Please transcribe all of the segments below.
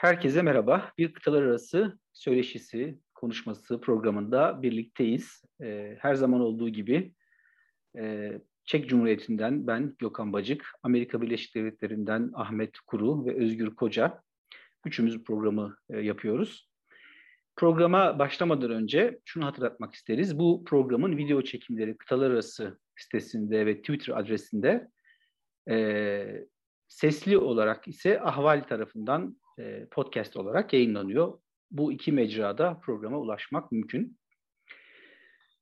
Herkese merhaba. Bir kıtalar arası söyleşisi, konuşması programında birlikteyiz. Ee, her zaman olduğu gibi e, Çek Cumhuriyeti'nden ben Gökhan Bacık, Amerika Birleşik Devletleri'nden Ahmet Kuru ve Özgür Koca. Üçümüz programı e, yapıyoruz. Programa başlamadan önce şunu hatırlatmak isteriz. Bu programın video çekimleri kıtalar arası sitesinde ve Twitter adresinde e, sesli olarak ise Ahval tarafından e, podcast olarak yayınlanıyor. Bu iki mecrada programa ulaşmak mümkün.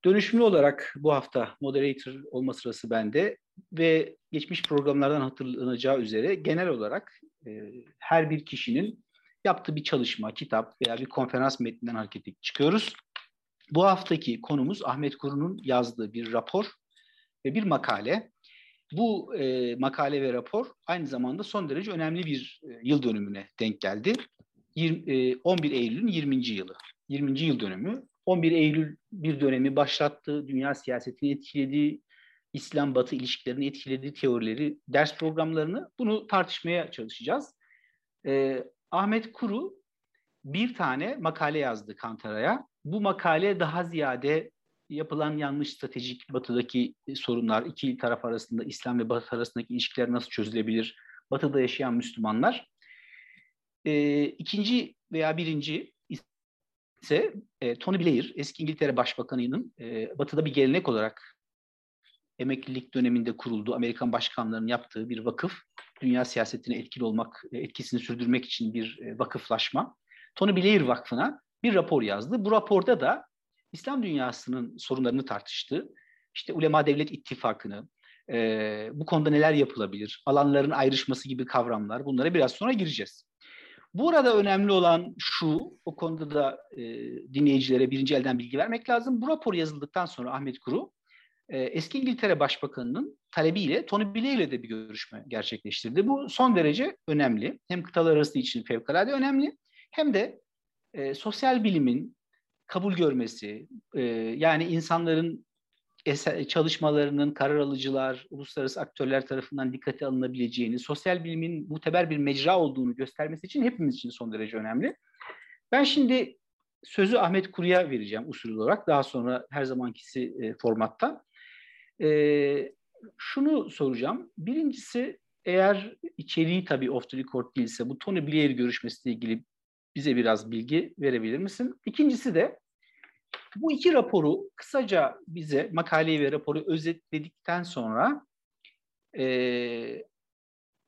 Dönüşümlü olarak bu hafta moderator olma sırası bende ve geçmiş programlardan hatırlanacağı üzere genel olarak e, her bir kişinin yaptığı bir çalışma, kitap veya bir konferans metninden hareket çıkıyoruz. Bu haftaki konumuz Ahmet Kuru'nun yazdığı bir rapor ve bir makale. Bu e, makale ve rapor aynı zamanda son derece önemli bir e, yıl dönümüne denk geldi. 20, e, 11 Eylül'ün 20. yılı, 20. yıl dönümü. 11 Eylül bir dönemi başlattı, dünya siyasetini etkiledi, İslam-Batı ilişkilerini etkiledi, teorileri, ders programlarını bunu tartışmaya çalışacağız. E, Ahmet Kuru bir tane makale yazdı Kantara'ya. Bu makale daha ziyade yapılan yanlış stratejik batıdaki sorunlar, iki taraf arasında İslam ve Batı arasındaki ilişkiler nasıl çözülebilir, batıda yaşayan Müslümanlar. E, ikinci veya birinci ise e, Tony Blair, eski İngiltere Başbakanı'nın e, batıda bir gelenek olarak emeklilik döneminde kurulduğu Amerikan başkanlarının yaptığı bir vakıf. Dünya siyasetine etkili olmak, etkisini sürdürmek için bir e, vakıflaşma. Tony Blair Vakfı'na bir rapor yazdı. Bu raporda da İslam dünyasının sorunlarını tartıştı. İşte Ulema Devlet İttifakı'nı, e, bu konuda neler yapılabilir, alanların ayrışması gibi kavramlar bunlara biraz sonra gireceğiz. Burada önemli olan şu, o konuda da e, dinleyicilere birinci elden bilgi vermek lazım. Bu rapor yazıldıktan sonra Ahmet Kuru, e, eski İngiltere Başbakanı'nın talebiyle Tony Blair ile de bir görüşme gerçekleştirdi. Bu son derece önemli. Hem kıtalar arası için fevkalade önemli, hem de e, sosyal bilimin, kabul görmesi, e, yani insanların eser, çalışmalarının karar alıcılar, uluslararası aktörler tarafından dikkate alınabileceğini, sosyal bilimin muteber bir mecra olduğunu göstermesi için hepimiz için son derece önemli. Ben şimdi sözü Ahmet Kuru'ya vereceğim usul olarak. Daha sonra her zamankisi e, formatta. E, şunu soracağım. Birincisi eğer içeriği tabii off the record değilse bu Tony Blair görüşmesiyle ilgili bize biraz bilgi verebilir misin? İkincisi de bu iki raporu kısaca bize makaleyi ve raporu özetledikten sonra e,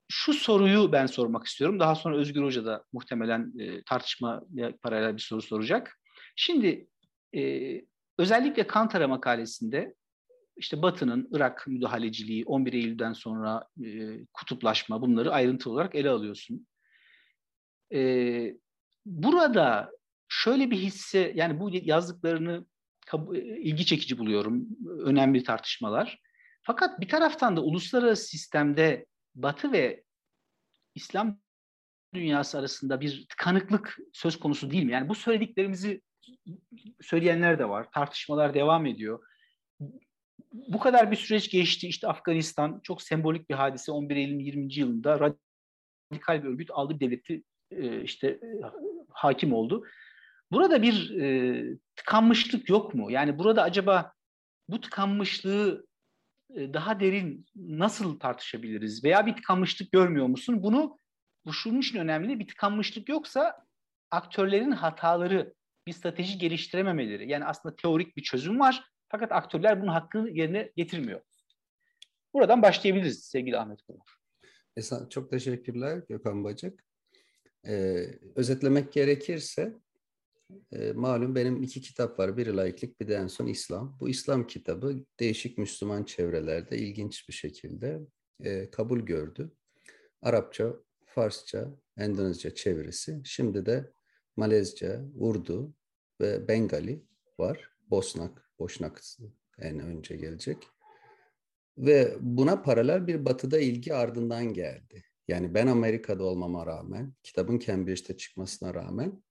şu soruyu ben sormak istiyorum. Daha sonra Özgür Hoca da muhtemelen e, tartışma paralel bir soru soracak. Şimdi e, özellikle Kantara makalesinde işte Batı'nın Irak müdahaleciliği, 11 Eylül'den sonra e, kutuplaşma bunları ayrıntı olarak ele alıyorsun. E, burada şöyle bir hisse yani bu yazdıklarını ilgi çekici buluyorum. Önemli tartışmalar. Fakat bir taraftan da uluslararası sistemde Batı ve İslam dünyası arasında bir tıkanıklık söz konusu değil mi? Yani bu söylediklerimizi söyleyenler de var. Tartışmalar devam ediyor. Bu kadar bir süreç geçti. İşte Afganistan çok sembolik bir hadise. 11 Eylül 20. yılında radikal bir örgüt aldı bir devleti işte hakim oldu. Burada bir e, tıkanmışlık yok mu? Yani burada acaba bu tıkanmışlığı e, daha derin nasıl tartışabiliriz? Veya bir tıkanmışlık görmüyor musun? Bunu bu şunun için önemli. Bir tıkanmışlık yoksa aktörlerin hataları, bir strateji geliştirememeleri. Yani aslında teorik bir çözüm var. Fakat aktörler bunun hakkını yerine getirmiyor. Buradan başlayabiliriz sevgili Ahmet Kulu. Çok teşekkürler Gökhan Bacak. Ee, özetlemek gerekirse e, malum benim iki kitap var. Biri laiklik bir de en son İslam. Bu İslam kitabı değişik Müslüman çevrelerde ilginç bir şekilde e, kabul gördü. Arapça, Farsça, Endonezya çevirisi. Şimdi de Malezce, Urdu ve Bengali var. Bosnak, Boşnak en önce gelecek. Ve buna paralel bir batıda ilgi ardından geldi. Yani ben Amerika'da olmama rağmen, kitabın Cambridge'de çıkmasına rağmen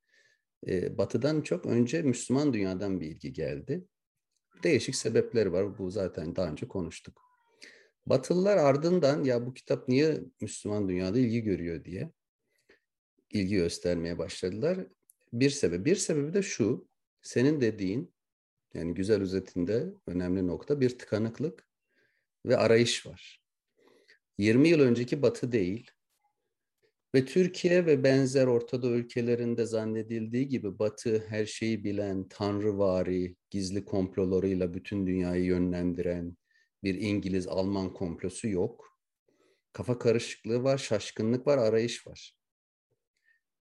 e, batıdan çok önce Müslüman dünyadan bir ilgi geldi. Değişik sebepleri var. Bu zaten daha önce konuştuk. Batılılar ardından ya bu kitap niye Müslüman dünyada ilgi görüyor diye ilgi göstermeye başladılar. Bir sebebi, bir sebebi de şu. Senin dediğin yani güzel özetinde önemli nokta bir tıkanıklık ve arayış var. 20 yıl önceki Batı değil ve Türkiye ve benzer Orta Doğu ülkelerinde zannedildiği gibi Batı her şeyi bilen, tanrıvari, gizli komplolarıyla bütün dünyayı yönlendiren bir İngiliz-Alman komplosu yok. Kafa karışıklığı var, şaşkınlık var, arayış var.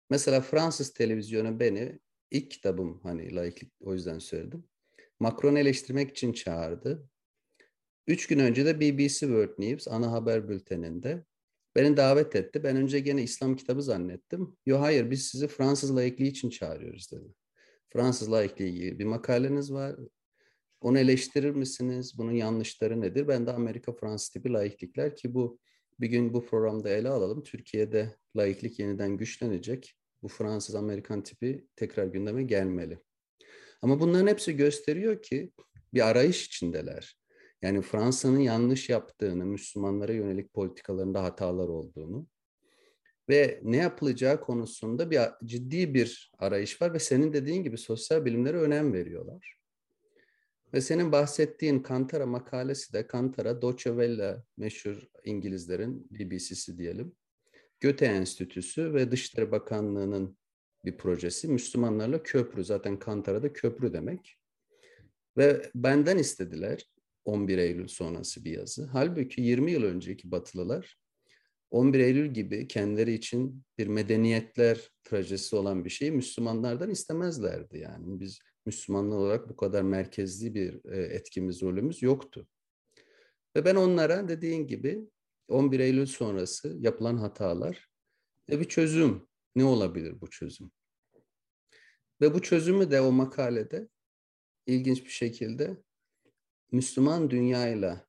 Mesela Fransız televizyonu beni ilk kitabım hani laiklik o yüzden söyledim. Macron'u eleştirmek için çağırdı. Üç gün önce de BBC World News ana haber bülteninde beni davet etti. Ben önce gene İslam kitabı zannettim. Yo hayır biz sizi Fransız laikliği için çağırıyoruz dedi. Fransız laikliği ilgili bir makaleniz var. Onu eleştirir misiniz? Bunun yanlışları nedir? Ben de Amerika Fransız tipi laiklikler ki bu bir gün bu programda ele alalım. Türkiye'de laiklik yeniden güçlenecek. Bu Fransız Amerikan tipi tekrar gündeme gelmeli. Ama bunların hepsi gösteriyor ki bir arayış içindeler. Yani Fransa'nın yanlış yaptığını, Müslümanlara yönelik politikalarında hatalar olduğunu ve ne yapılacağı konusunda bir ciddi bir arayış var ve senin dediğin gibi sosyal bilimlere önem veriyorlar. Ve senin bahsettiğin Kantara makalesi de Kantara Deutsche Welle meşhur İngilizlerin BBC'si diyelim. Göte Enstitüsü ve Dışişleri Bakanlığı'nın bir projesi. Müslümanlarla köprü. Zaten Kantara'da köprü demek. Ve benden istediler 11 Eylül sonrası bir yazı. Halbuki 20 yıl önceki Batılılar 11 Eylül gibi kendileri için bir medeniyetler trajedisi olan bir şeyi Müslümanlardan istemezlerdi. Yani biz Müslümanlar olarak bu kadar merkezli bir e, etkimiz, rolümüz yoktu. Ve ben onlara dediğin gibi 11 Eylül sonrası yapılan hatalar ve bir çözüm. Ne olabilir bu çözüm? Ve bu çözümü de o makalede ilginç bir şekilde Müslüman dünyayla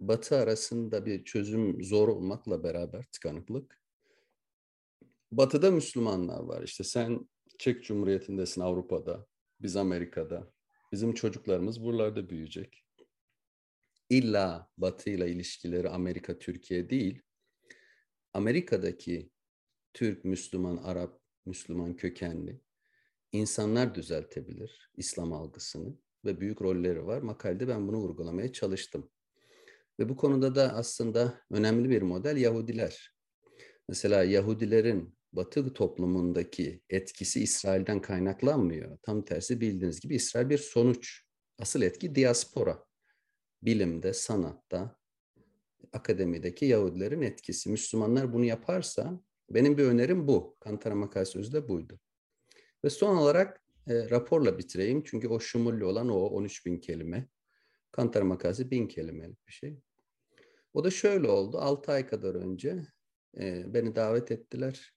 Batı arasında bir çözüm zor olmakla beraber tıkanıklık. Batı'da Müslümanlar var. İşte sen Çek Cumhuriyeti'ndesin Avrupa'da, biz Amerika'da. Bizim çocuklarımız buralarda büyüyecek. İlla Batı ile ilişkileri Amerika, Türkiye değil. Amerika'daki Türk, Müslüman, Arap, Müslüman kökenli insanlar düzeltebilir İslam algısını ve büyük rolleri var. Makalede ben bunu vurgulamaya çalıştım. Ve bu konuda da aslında önemli bir model Yahudiler. Mesela Yahudilerin Batı toplumundaki etkisi İsrail'den kaynaklanmıyor. Tam tersi bildiğiniz gibi İsrail bir sonuç. Asıl etki diaspora. Bilimde, sanatta, akademideki Yahudilerin etkisi. Müslümanlar bunu yaparsa benim bir önerim bu. Kantara makalesi de buydu. Ve son olarak e, raporla bitireyim. Çünkü o şumullu olan o 13 bin kelime. Kantar makalesi bin kelimelik bir şey. O da şöyle oldu. 6 ay kadar önce e, beni davet ettiler.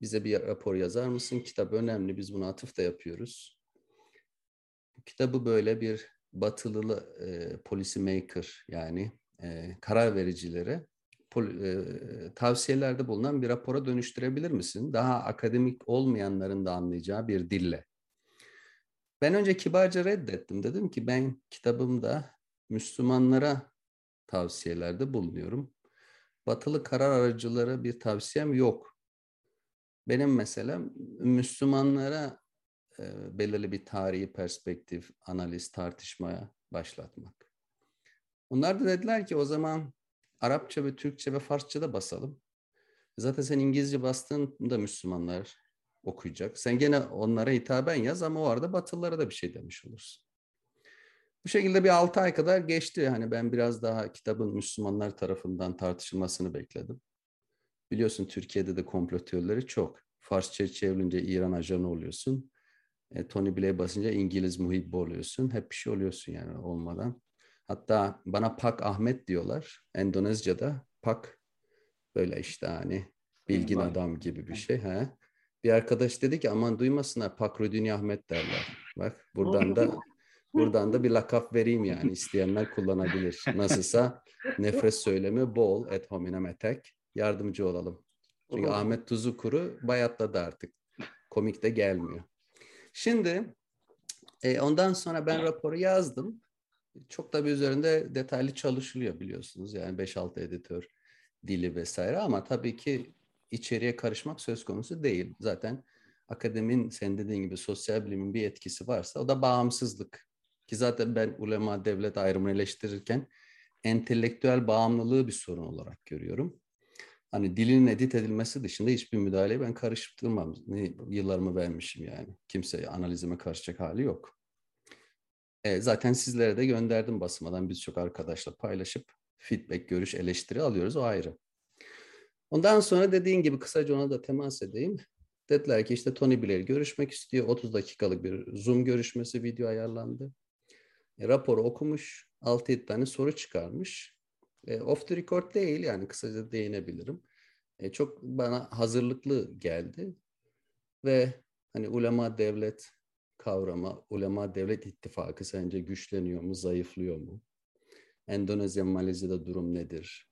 Bize bir rapor yazar mısın? Kitap önemli. Biz bunu atıfta yapıyoruz. Bu kitabı böyle bir batılı e, policy maker yani e, karar vericilere tavsiyelerde bulunan bir rapora dönüştürebilir misin? Daha akademik olmayanların da anlayacağı bir dille. Ben önce kibarca reddettim. Dedim ki ben kitabımda Müslümanlara tavsiyelerde bulunuyorum. Batılı karar aracılara bir tavsiyem yok. Benim mesela Müslümanlara e, belirli bir tarihi perspektif, analiz, tartışmaya başlatmak. Onlar da dediler ki o zaman Arapça ve Türkçe ve Farsça da basalım. Zaten sen İngilizce bastığında Müslümanlar okuyacak. Sen gene onlara hitaben yaz ama o arada Batılılara da bir şey demiş olursun. Bu şekilde bir altı ay kadar geçti. Hani ben biraz daha kitabın Müslümanlar tarafından tartışılmasını bekledim. Biliyorsun Türkiye'de de komplo teorileri çok. Farsça çevrilince İran ajanı oluyorsun. E, Tony Blair basınca İngiliz muhibbi oluyorsun. Hep bir şey oluyorsun yani olmadan. Hatta bana Pak Ahmet diyorlar. Endonezya'da Pak böyle işte hani bilgin Vay. adam gibi bir şey. He. Bir arkadaş dedi ki aman duymasınlar Pak Rudini Ahmet derler. Bak buradan da buradan da bir lakap vereyim yani isteyenler kullanabilir. Nasılsa nefret söylemi bol et hominem etek yardımcı olalım. Çünkü Ahmet Tuzu Kuru bayatladı artık. Komik de gelmiyor. Şimdi e, ondan sonra ben raporu yazdım çok da bir üzerinde detaylı çalışılıyor biliyorsunuz. Yani 5-6 editör dili vesaire ama tabii ki içeriye karışmak söz konusu değil. Zaten akademin senin dediğin gibi sosyal bilimin bir etkisi varsa o da bağımsızlık. Ki zaten ben ulema devlet ayrımını eleştirirken entelektüel bağımlılığı bir sorun olarak görüyorum. Hani dilin edit edilmesi dışında hiçbir müdahaleyi ben karıştırmam. Yıllarımı vermişim yani. Kimse analizime karışacak hali yok. E, zaten sizlere de gönderdim basmadan birçok arkadaşla paylaşıp feedback, görüş, eleştiri alıyoruz o ayrı. Ondan sonra dediğin gibi kısaca ona da temas edeyim. Dediler ki işte Tony Blair görüşmek istiyor. 30 dakikalık bir Zoom görüşmesi video ayarlandı. E, raporu okumuş. 6-7 tane soru çıkarmış. E, off the record değil yani kısaca değinebilirim. E, çok bana hazırlıklı geldi. Ve hani ulema devlet kavramı, ulema devlet ittifakı sence güçleniyor mu, zayıflıyor mu? Endonezya, Malezya'da durum nedir?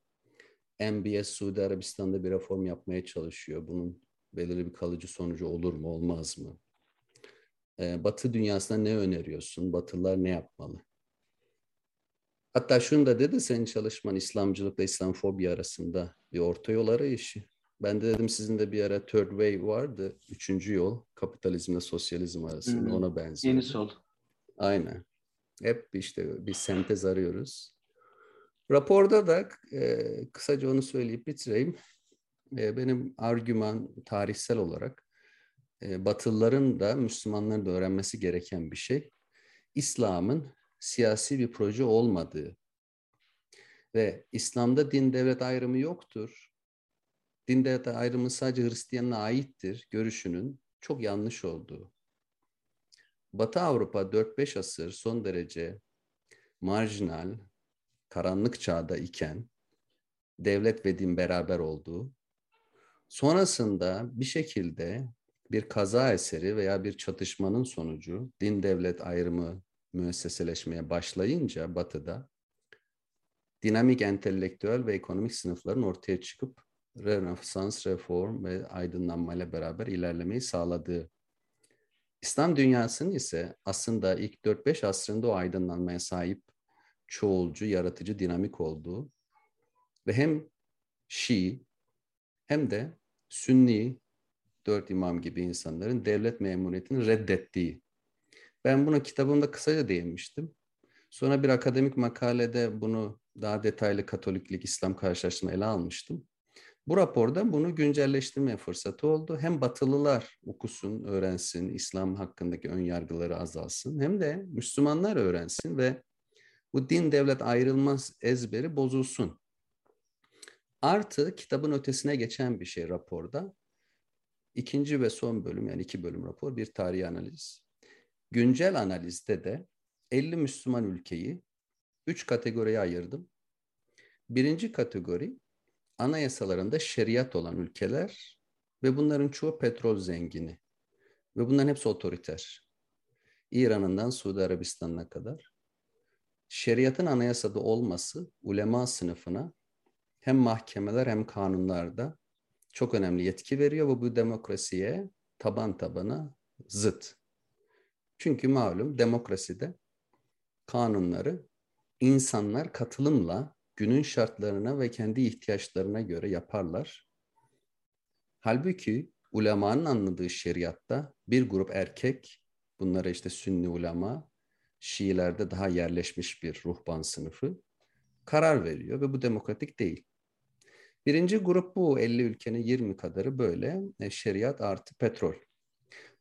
MBS Suudi Arabistan'da bir reform yapmaya çalışıyor. Bunun belirli bir kalıcı sonucu olur mu, olmaz mı? Ee, Batı dünyasına ne öneriyorsun? Batılılar ne yapmalı? Hatta şunu da dedi senin çalışman İslamcılıkla İslamofobi arasında bir orta yol arayışı. Ben de dedim sizin de bir ara third way vardı. Üçüncü yol kapitalizmle sosyalizm arasında hmm. ona benziyor. Yeni sol. Aynen. Hep işte bir sentez arıyoruz. Raporda da e, kısaca onu söyleyip bitireyim. E, benim argüman tarihsel olarak e, Batılıların da Müslümanların da öğrenmesi gereken bir şey. İslam'ın siyasi bir proje olmadığı ve İslam'da din devlet ayrımı yoktur. Din devlet ayrımı sadece Hristiyan'a aittir görüşünün çok yanlış olduğu. Batı Avrupa 4-5 asır son derece marjinal, karanlık çağda iken devlet ve din beraber olduğu, sonrasında bir şekilde bir kaza eseri veya bir çatışmanın sonucu din devlet ayrımı müesseseleşmeye başlayınca batıda dinamik entelektüel ve ekonomik sınıfların ortaya çıkıp Rönesans, reform ve aydınlanmayla beraber ilerlemeyi sağladığı. İslam dünyasının ise aslında ilk 4-5 asrında o aydınlanmaya sahip çoğulcu, yaratıcı, dinamik olduğu ve hem Şii hem de Sünni dört imam gibi insanların devlet memuriyetini reddettiği. Ben buna kitabımda kısaca değinmiştim. Sonra bir akademik makalede bunu daha detaylı Katoliklik İslam karşılaştırma ele almıştım. Bu raporda bunu güncelleştirme fırsatı oldu. Hem Batılılar okusun, öğrensin, İslam hakkındaki ön yargıları azalsın. Hem de Müslümanlar öğrensin ve bu din devlet ayrılmaz ezberi bozulsun. Artı kitabın ötesine geçen bir şey raporda. İkinci ve son bölüm yani iki bölüm rapor bir tarihi analiz. Güncel analizde de 50 Müslüman ülkeyi üç kategoriye ayırdım. Birinci kategori anayasalarında şeriat olan ülkeler ve bunların çoğu petrol zengini ve bunların hepsi otoriter. İran'ından Suudi Arabistan'ına kadar şeriatın anayasada olması ulema sınıfına hem mahkemeler hem kanunlarda çok önemli yetki veriyor ve bu demokrasiye taban tabana zıt. Çünkü malum demokraside kanunları insanlar katılımla günün şartlarına ve kendi ihtiyaçlarına göre yaparlar. Halbuki ulemanın anladığı şeriatta bir grup erkek, bunlara işte sünni ulema, Şiilerde daha yerleşmiş bir ruhban sınıfı karar veriyor ve bu demokratik değil. Birinci grup bu 50 ülkenin 20 kadarı böyle e, şeriat artı petrol.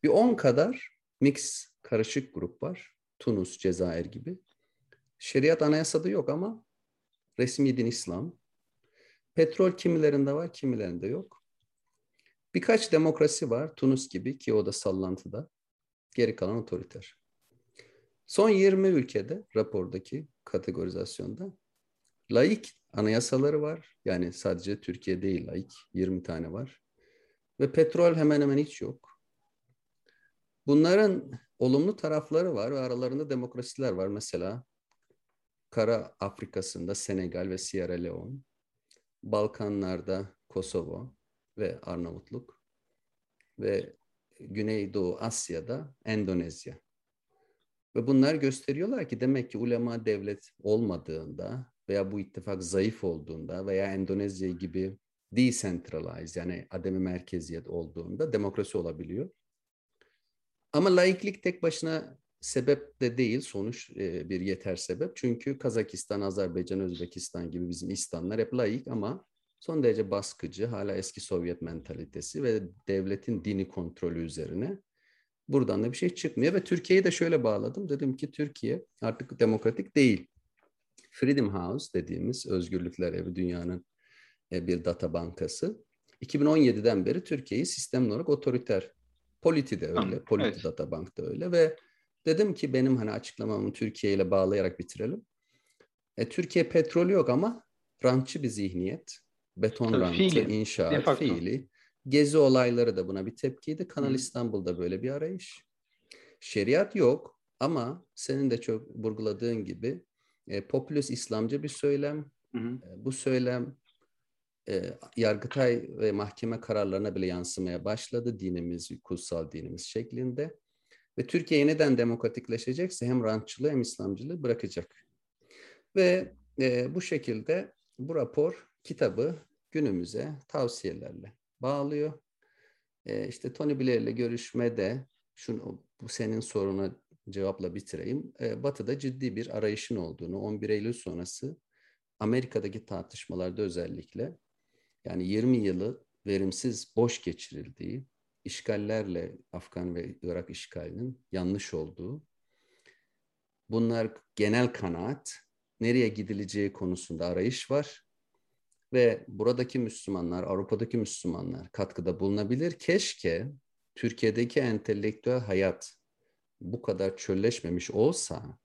Bir 10 kadar mix karışık grup var. Tunus, Cezayir gibi. Şeriat anayasada yok ama resmi din İslam. Petrol kimilerinde var, kimilerinde yok. Birkaç demokrasi var. Tunus gibi ki o da sallantıda. Geri kalan otoriter. Son 20 ülkede rapordaki kategorizasyonda laik anayasaları var. Yani sadece Türkiye değil laik 20 tane var. Ve petrol hemen hemen hiç yok. Bunların olumlu tarafları var ve aralarında demokrasiler var. Mesela Kara Afrika'sında Senegal ve Sierra Leone, Balkanlarda Kosovo ve Arnavutluk ve Güneydoğu Asya'da Endonezya. Ve bunlar gösteriyorlar ki demek ki ulema devlet olmadığında veya bu ittifak zayıf olduğunda veya Endonezya gibi decentralized yani ademi merkeziyet olduğunda demokrasi olabiliyor. Ama laiklik tek başına sebep de değil, sonuç e, bir yeter sebep. Çünkü Kazakistan, Azerbaycan, Özbekistan gibi bizim İstanlar hep laik ama son derece baskıcı, hala eski Sovyet mentalitesi ve devletin dini kontrolü üzerine. Buradan da bir şey çıkmıyor ve Türkiye'yi de şöyle bağladım. Dedim ki Türkiye artık demokratik değil. Freedom House dediğimiz özgürlükler evi dünyanın e, bir data bankası. 2017'den beri Türkiye'yi sistem olarak otoriter. Politi de öyle, Politi evet. Data Bank da öyle ve dedim ki benim hani açıklamamı Türkiye ile bağlayarak bitirelim. E, Türkiye petrol yok ama rantçı bir zihniyet. Beton Tabii, rantı, fiili, inşaat, fiili. Gezi olayları da buna bir tepkiydi. Kanal Hı. İstanbul'da böyle bir arayış. Şeriat yok ama senin de çok vurguladığın gibi e, popülist İslamcı bir söylem. Hı hı. E, bu söylem e, Yargıtay ve mahkeme kararlarına bile yansımaya başladı dinimiz, kutsal dinimiz şeklinde. Ve Türkiye neden demokratikleşecekse hem rantçılığı hem İslamcılığı bırakacak. Ve e, bu şekilde bu rapor kitabı günümüze tavsiyelerle bağlıyor. E, işte Tony Blair ile görüşmede şunu bu senin soruna cevapla bitireyim. E, Batı'da ciddi bir arayışın olduğunu, 11 Eylül sonrası Amerika'daki tartışmalarda özellikle yani 20 yılı verimsiz boş geçirildiği, işgallerle Afgan ve Irak işgalinin yanlış olduğu, bunlar genel kanaat, nereye gidileceği konusunda arayış var ve buradaki Müslümanlar, Avrupa'daki Müslümanlar katkıda bulunabilir. Keşke Türkiye'deki entelektüel hayat bu kadar çölleşmemiş olsa,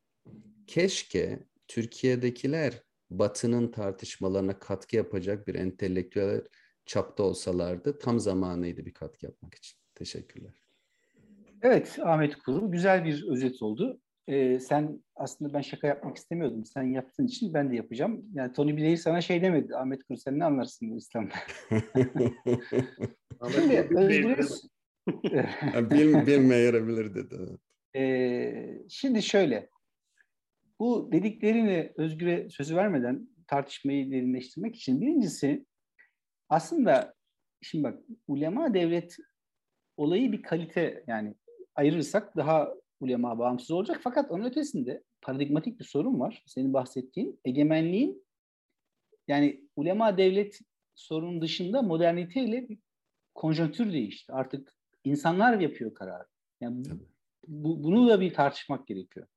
keşke Türkiye'dekiler Batı'nın tartışmalarına katkı yapacak bir entelektüel çapta olsalardı tam zamanıydı bir katkı yapmak için. Teşekkürler. Evet Ahmet Kuru güzel bir özet oldu. Ee, sen aslında ben şaka yapmak istemiyordum. Sen yaptığın için ben de yapacağım. Yani Tony Blair sana şey demedi. Ahmet Kuru sen ne anlarsın bu İslam'da? Şimdi Özgür... Bil, bilmeyebilir dedi. Ee, şimdi şöyle. Bu dediklerini Özgür'e sözü vermeden tartışmayı derinleştirmek için birincisi aslında şimdi bak ulema devlet olayı bir kalite yani ayırırsak daha ulema bağımsız olacak. Fakat onun ötesinde paradigmatik bir sorun var. Senin bahsettiğin egemenliğin yani ulema devlet sorunun dışında moderniteyle bir konjonktür değişti. Artık insanlar yapıyor kararı. Yani bu, bunu da bir tartışmak gerekiyor.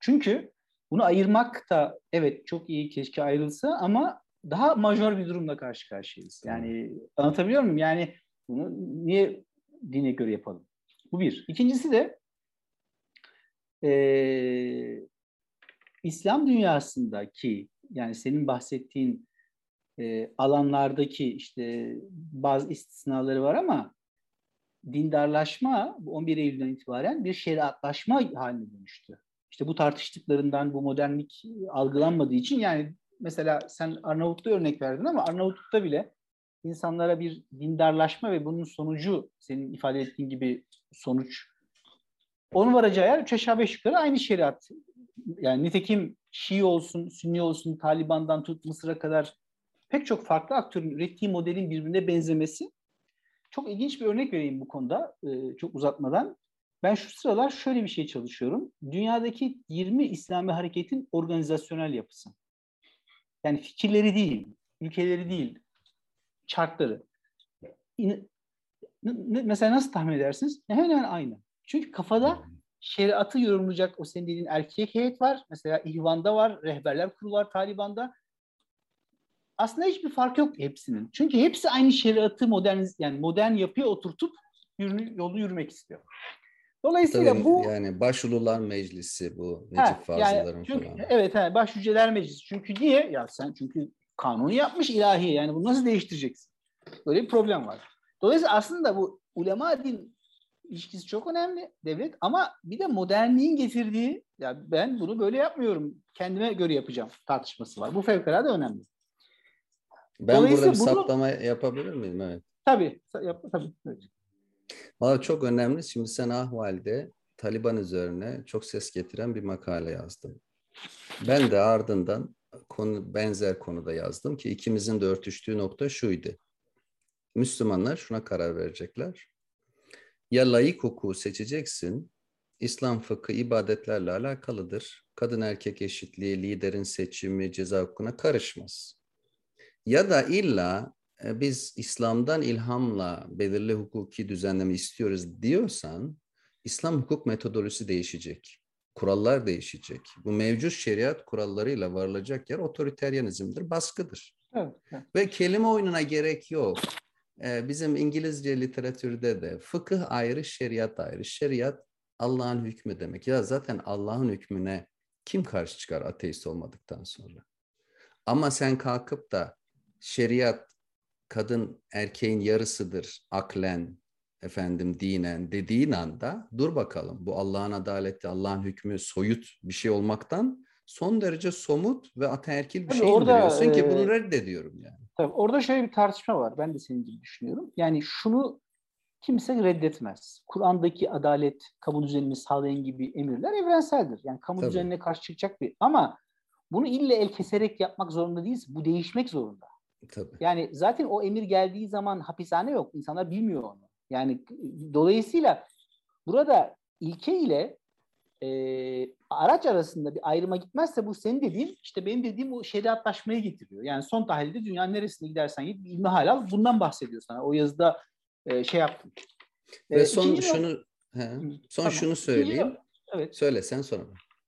Çünkü bunu ayırmak da evet çok iyi keşke ayrılsa ama daha majör bir durumla karşı karşıyayız. Yani anlatabiliyor muyum? Yani bunu niye dine göre yapalım? Bu bir. İkincisi de e, İslam dünyasındaki yani senin bahsettiğin e, alanlardaki işte bazı istisnaları var ama dindarlaşma 11 Eylül'den itibaren bir şeriatlaşma haline dönüştü. İşte bu tartıştıklarından bu modernlik algılanmadığı için yani mesela sen Arnavutlu'da örnek verdin ama Arnavutluk'ta bile insanlara bir dindarlaşma ve bunun sonucu senin ifade ettiğin gibi sonuç onun varacağı yer üç aşağı beş yukarı aynı şeriat. Yani nitekim Şii olsun, Sünni olsun, Taliban'dan tut Mısır'a kadar pek çok farklı aktörün ürettiği modelin birbirine benzemesi. Çok ilginç bir örnek vereyim bu konuda e, çok uzatmadan. Ben şu sıralar şöyle bir şey çalışıyorum. Dünyadaki 20 İslami hareketin organizasyonel yapısı. Yani fikirleri değil, ülkeleri değil, çarkları. Mesela nasıl tahmin edersiniz? Hemen hemen aynı. Çünkü kafada şeriatı yorumlayacak o senin dediğin erkek heyet var. Mesela İhvan'da var, rehberler kurulu var Taliban'da. Aslında hiçbir fark yok hepsinin. Çünkü hepsi aynı şeriatı modern yani modern yapıya oturtup yürü, yolu yürümek istiyor. Dolayısıyla Tabii, bu yani Başulular Meclisi bu Necip Fazıl'ların yani çünkü, falan. Evet, he, Başhüceler Meclisi. Çünkü niye? Ya sen çünkü kanunu yapmış ilahi. Yani bunu nasıl değiştireceksin? Böyle bir problem var. Dolayısıyla aslında bu ulema din ilişkisi çok önemli devlet ama bir de modernliğin getirdiği ya ben bunu böyle yapmıyorum. Kendime göre yapacağım tartışması var. Bu fevkalade önemli. Ben burada bir bunu, saptama yapabilir miyim? Evet. Tabii. Yap, tabii. Evet. Valla çok önemli. Şimdi sen ahvalde Taliban üzerine çok ses getiren bir makale yazdım. Ben de ardından konu benzer konuda yazdım ki ikimizin de örtüştüğü nokta şuydu. Müslümanlar şuna karar verecekler. Ya layık hukuku seçeceksin, İslam fıkı ibadetlerle alakalıdır. Kadın erkek eşitliği, liderin seçimi, ceza hukukuna karışmaz. Ya da illa biz İslam'dan ilhamla belirli hukuki düzenleme istiyoruz diyorsan İslam hukuk metodolojisi değişecek. Kurallar değişecek. Bu mevcut şeriat kurallarıyla varılacak yer otoriteryanizmdir, baskıdır. Evet, evet. Ve kelime oyununa gerek yok. Ee, bizim İngilizce literatürde de fıkıh ayrı, şeriat ayrı. Şeriat Allah'ın hükmü demek. Ya zaten Allah'ın hükmüne kim karşı çıkar ateist olmadıktan sonra? Ama sen kalkıp da şeriat kadın erkeğin yarısıdır aklen, efendim dinen dediğin anda dur bakalım bu Allah'ın adaleti, Allah'ın hükmü soyut bir şey olmaktan son derece somut ve ataerkil bir tabii şey orada, indiriyorsun ki bunu reddediyorum yani. Tabii orada şöyle bir tartışma var. Ben de senin gibi düşünüyorum. Yani şunu kimse reddetmez. Kur'an'daki adalet, kamu düzenini sağlayın gibi emirler evrenseldir. Yani kamu tabii. düzenine karşı çıkacak bir ama bunu ille el keserek yapmak zorunda değiliz. Bu değişmek zorunda. Tabii. Yani zaten o emir geldiği zaman hapishane yok. İnsanlar bilmiyor onu. Yani dolayısıyla burada ilke ile e, araç arasında bir ayrıma gitmezse bu senin dediğin işte benim dediğim o şeriatlaşmaya getiriyor. Yani son tahlilde dünyanın neresine gidersen git ilmi halal bundan bahsediyor sana. O yazıda e, şey yaptım. Ve e, son şunu he, son tamam. şunu söyleyeyim. İkinci, evet. Söyle sen sonra.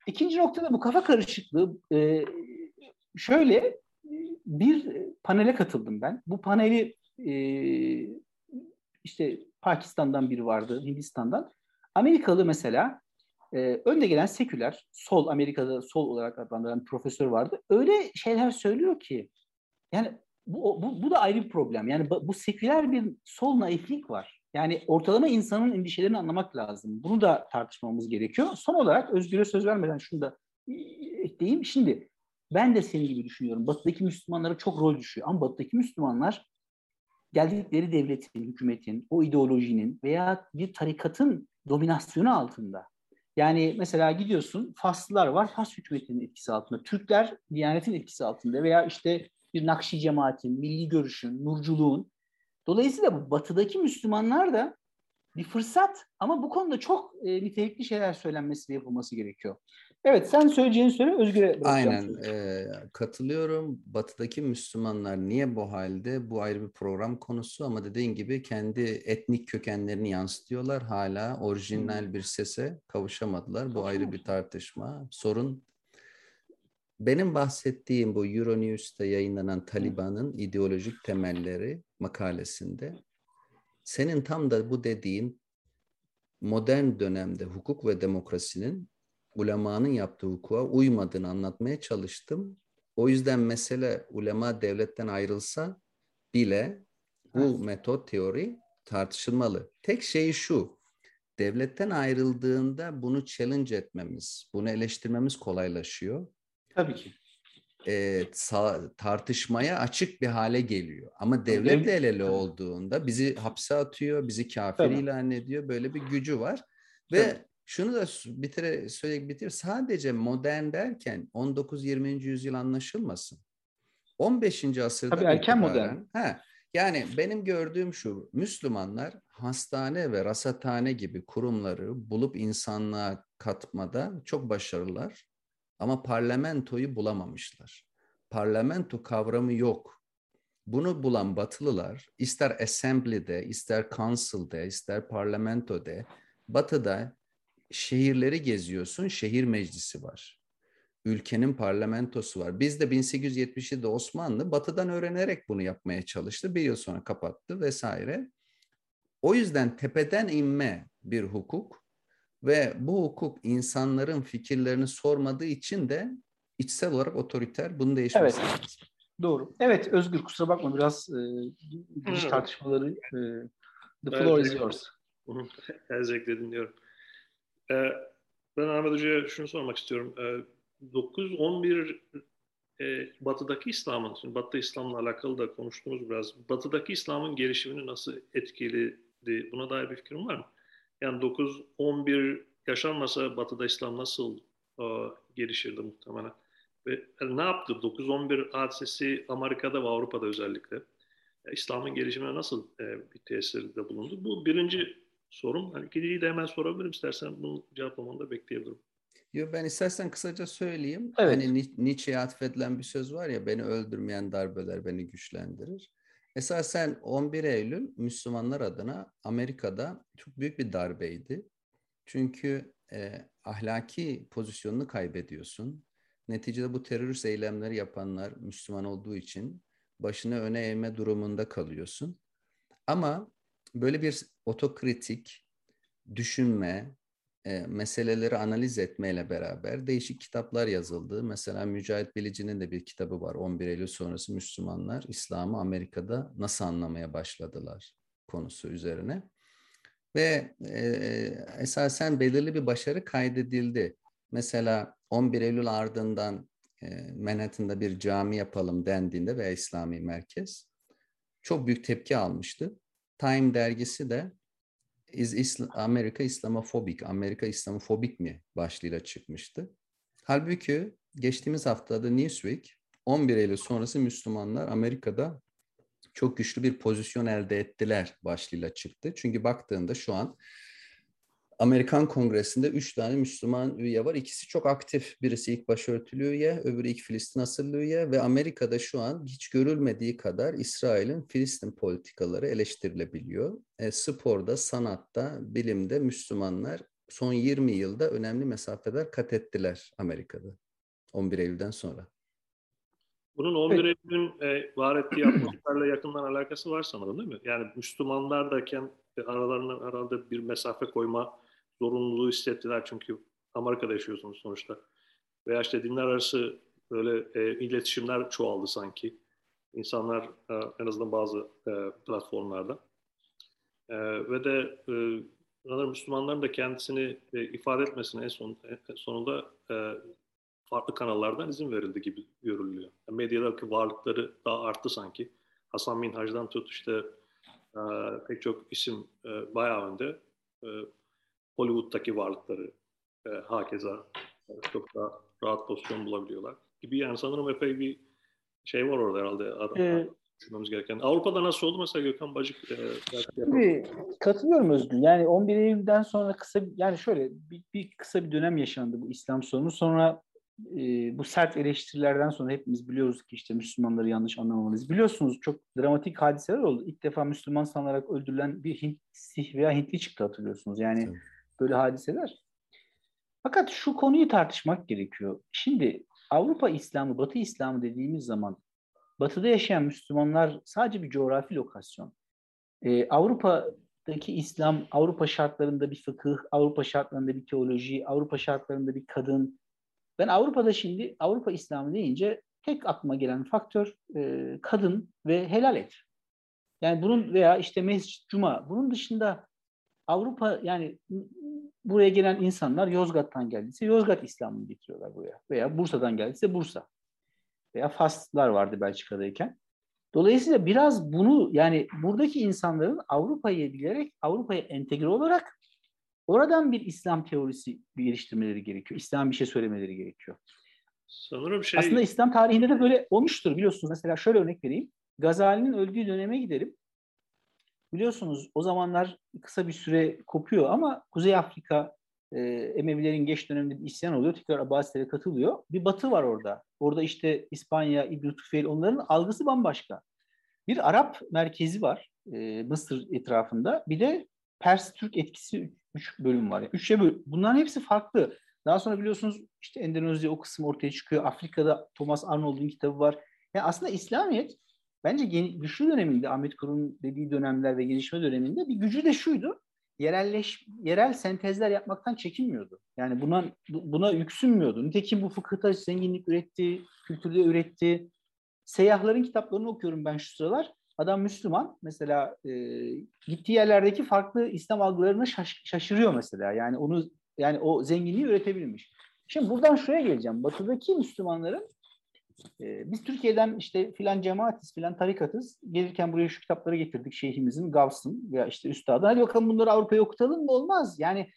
İkinci noktada bu kafa karışıklığı e, şöyle bir panele katıldım ben. Bu paneli e, işte Pakistan'dan biri vardı, Hindistan'dan. Amerikalı mesela e, önde gelen seküler, sol Amerika'da sol olarak adlandırılan profesör vardı. Öyle şeyler söylüyor ki yani bu, bu, bu da ayrı bir problem. Yani bu, bu seküler bir sol naiflik var. Yani ortalama insanın endişelerini anlamak lazım. Bunu da tartışmamız gerekiyor. Son olarak Özgür'e söz vermeden şunu da ekleyeyim. Şimdi ben de senin gibi düşünüyorum. Batı'daki Müslümanlara çok rol düşüyor. Ama Batı'daki Müslümanlar geldikleri devletin, hükümetin, o ideolojinin veya bir tarikatın dominasyonu altında. Yani mesela gidiyorsun Faslılar var, Fas hükümetinin etkisi altında. Türkler Diyanet'in etkisi altında veya işte bir Nakşi cemaatin, milli görüşün, nurculuğun. Dolayısıyla bu batıdaki Müslümanlar da bir fırsat ama bu konuda çok e, nitelikli şeyler söylenmesi ve yapılması gerekiyor. Evet sen söyleyeceğini söyle Özgür'e Aynen e, katılıyorum. Batı'daki Müslümanlar niye bu halde? Bu ayrı bir program konusu ama dediğin gibi kendi etnik kökenlerini yansıtıyorlar. Hala orijinal bir sese kavuşamadılar. Bu ayrı bir tartışma. Sorun benim bahsettiğim bu Euronews'ta yayınlanan Taliban'ın ideolojik temelleri makalesinde senin tam da bu dediğin modern dönemde hukuk ve demokrasinin ulemanın yaptığı hukuka uymadığını anlatmaya çalıştım. O yüzden mesele ulema devletten ayrılsa bile bu metot teori tartışılmalı. Tek şey şu, devletten ayrıldığında bunu challenge etmemiz, bunu eleştirmemiz kolaylaşıyor. Tabii ki. E, tartışmaya açık bir hale geliyor. Ama devletle el ele olduğunda bizi hapse atıyor, bizi kafir Tabii. ilan ediyor. Böyle bir gücü var. Ve Tabii. Şunu da bitire söyleyip bitir. Sadece modern derken 19-20. yüzyıl anlaşılmasın. 15. asırda Tabii erken modern. He, yani benim gördüğüm şu, Müslümanlar hastane ve rasathane gibi kurumları bulup insanlığa katmada çok başarılılar. Ama parlamentoyu bulamamışlar. Parlamento kavramı yok. Bunu bulan Batılılar ister Assembly'de, ister Council'de, ister parlamentoda, Batı'da şehirleri geziyorsun, şehir meclisi var. Ülkenin parlamentosu var. Biz de 1877'de Osmanlı Batı'dan öğrenerek bunu yapmaya çalıştı. Bir yıl sonra kapattı vesaire. O yüzden tepeden inme bir hukuk ve bu hukuk insanların fikirlerini sormadığı için de içsel olarak otoriter. Bunu değişmesi evet. lazım. Doğru. Evet Özgür kusura bakma biraz e, giriş tartışmaları e, the floor is yours. Ezekle dinliyorum. Ee, ben Ahmet Hoca'ya şunu sormak istiyorum. Ee, 9-11 e, Batı'daki İslam'ın, şimdi Batı İslam'la alakalı da konuştuğumuz biraz. Batı'daki İslam'ın gelişimini nasıl etkiledi? Buna dair bir fikrin var mı? Yani 9-11 yaşanmasa Batı'da İslam nasıl e, gelişirdi muhtemelen? Ve ne yaptı? 9-11 hadisesi Amerika'da ve Avrupa'da özellikle. İslam'ın gelişimine nasıl e, bir tesirde bulundu? Bu birinci sorum. Hani ikinciyi de hemen sorabilirim istersen bunu cevaplamanı da bekleyebilirim. Yo, ben istersen kısaca söyleyeyim. Evet. Hani Nietzsche'ye atfedilen bir söz var ya beni öldürmeyen darbeler beni güçlendirir. Esasen 11 Eylül Müslümanlar adına Amerika'da çok büyük bir darbeydi. Çünkü e, ahlaki pozisyonunu kaybediyorsun. Neticede bu terörist eylemleri yapanlar Müslüman olduğu için başını öne eğme durumunda kalıyorsun. Ama böyle bir otokritik düşünme, e, meseleleri analiz etmeyle beraber değişik kitaplar yazıldı. Mesela Mücahit Bilici'nin de bir kitabı var. 11 Eylül sonrası Müslümanlar İslam'ı Amerika'da nasıl anlamaya başladılar konusu üzerine. Ve e, esasen belirli bir başarı kaydedildi. Mesela 11 Eylül ardından e, Manhattan'da bir cami yapalım dendiğinde veya İslami merkez çok büyük tepki almıştı. Time dergisi de Is Isla Amerika İslamofobik, Amerika İslamofobik mi başlığıyla çıkmıştı. Halbuki geçtiğimiz haftada Newsweek 11 Eylül sonrası Müslümanlar Amerika'da çok güçlü bir pozisyon elde ettiler başlığıyla çıktı. Çünkü baktığında şu an Amerikan Kongresi'nde üç tane Müslüman üye var. İkisi çok aktif. Birisi ilk başörtülü üye, öbürü ilk Filistin asıllı üye ve Amerika'da şu an hiç görülmediği kadar İsrail'in Filistin politikaları eleştirilebiliyor. E, sporda, sanatta, bilimde Müslümanlar son 20 yılda önemli mesafeler kat ettiler Amerika'da 11 Eylül'den sonra. Bunun 11 evet. Eylül'ün e, var ettiği atmosferle yakından alakası var sanırım değil mi? Yani Müslümanlar derken aralarına herhalde bir mesafe koyma zorunluluğu hissettiler çünkü Amerika'da yaşıyorsunuz sonuçta. Veya işte dinler arası böyle e, iletişimler çoğaldı sanki. İnsanlar e, en azından bazı e, platformlarda. E, ve de e, sanırım Müslümanların da kendisini e, ifade etmesine en, son, en sonunda e, farklı kanallardan izin verildi gibi görülüyor. Yani medyadaki varlıkları daha arttı sanki. Hasan Minhaj'dan tut işte e, pek çok isim e, bayağı önde. E, Hollywood'daki varlıkları e, hakeza e, çok daha rahat pozisyon bulabiliyorlar gibi yani sanırım epey bir şey var orada herhalde ee, düşünmemiz gereken. Avrupa'da nasıl oldu mesela Gökhan Bacık? E, Tabii, katılıyorum Özgür. Yani 11 Eylül'den sonra kısa yani şöyle bir, bir kısa bir dönem yaşandı bu İslam sorunu. Sonra e, bu sert eleştirilerden sonra hepimiz biliyoruz ki işte Müslümanları yanlış anlamamalıyız. Biliyorsunuz çok dramatik hadiseler oldu. İlk defa Müslüman sanarak öldürülen bir Hint, Sih veya Hintli çıktı hatırlıyorsunuz. Yani evet böyle hadiseler. Fakat şu konuyu tartışmak gerekiyor. Şimdi Avrupa İslamı, Batı İslamı dediğimiz zaman Batı'da yaşayan Müslümanlar sadece bir coğrafi lokasyon. Ee, Avrupa'daki İslam, Avrupa şartlarında bir fıkıh, Avrupa şartlarında bir teoloji, Avrupa şartlarında bir kadın. Ben Avrupa'da şimdi Avrupa İslamı deyince tek aklıma gelen faktör e, kadın ve helal et. Yani bunun veya işte mescid, cuma. Bunun dışında Avrupa yani buraya gelen insanlar Yozgat'tan geldiyse Yozgat İslam'ını getiriyorlar buraya. Veya Bursa'dan geldiyse Bursa. Veya Faslar vardı Belçika'dayken. Dolayısıyla biraz bunu yani buradaki insanların Avrupa'yı bilerek Avrupa'ya entegre olarak oradan bir İslam teorisi geliştirmeleri gerekiyor. İslam bir şey söylemeleri gerekiyor. Sanırım şey... Aslında İslam tarihinde de böyle olmuştur biliyorsunuz. Mesela şöyle örnek vereyim. Gazali'nin öldüğü döneme gidelim. Biliyorsunuz o zamanlar kısa bir süre kopuyor ama Kuzey Afrika e, Emevilerin geç döneminde bir isyan oluyor. Tekrar Abbasilere katılıyor. Bir batı var orada. Orada işte İspanya, İbn Tufeyl onların algısı bambaşka. Bir Arap merkezi var e, Mısır etrafında. Bir de Pers-Türk etkisi üç bölüm var. Yani üçe böl Bunların hepsi farklı. Daha sonra biliyorsunuz işte Endonezya o kısım ortaya çıkıyor. Afrika'da Thomas Arnold'un kitabı var. Yani aslında İslamiyet Bence güçlü döneminde Ahmet Kur'un dediği dönemler ve gelişme döneminde bir gücü de şuydu. Yerelleş, yerel sentezler yapmaktan çekinmiyordu. Yani buna buna yüksünmüyordu. Nitekim bu fıkıhta zenginlik üretti, kültürde üretti. Seyyahların kitaplarını okuyorum ben şu sıralar. Adam Müslüman mesela e, gittiği yerlerdeki farklı İslam algılarına şaş, şaşırıyor mesela. Yani onu yani o zenginliği üretebilmiş. Şimdi buradan şuraya geleceğim. Batıdaki Müslümanların e, biz Türkiye'den işte filan cemaatiz, filan tarikatız. Gelirken buraya şu kitapları getirdik şeyhimizin, Gavs'ın ya işte üstadın. Hadi bakalım bunları Avrupa'ya okutalım mı? Olmaz. Yani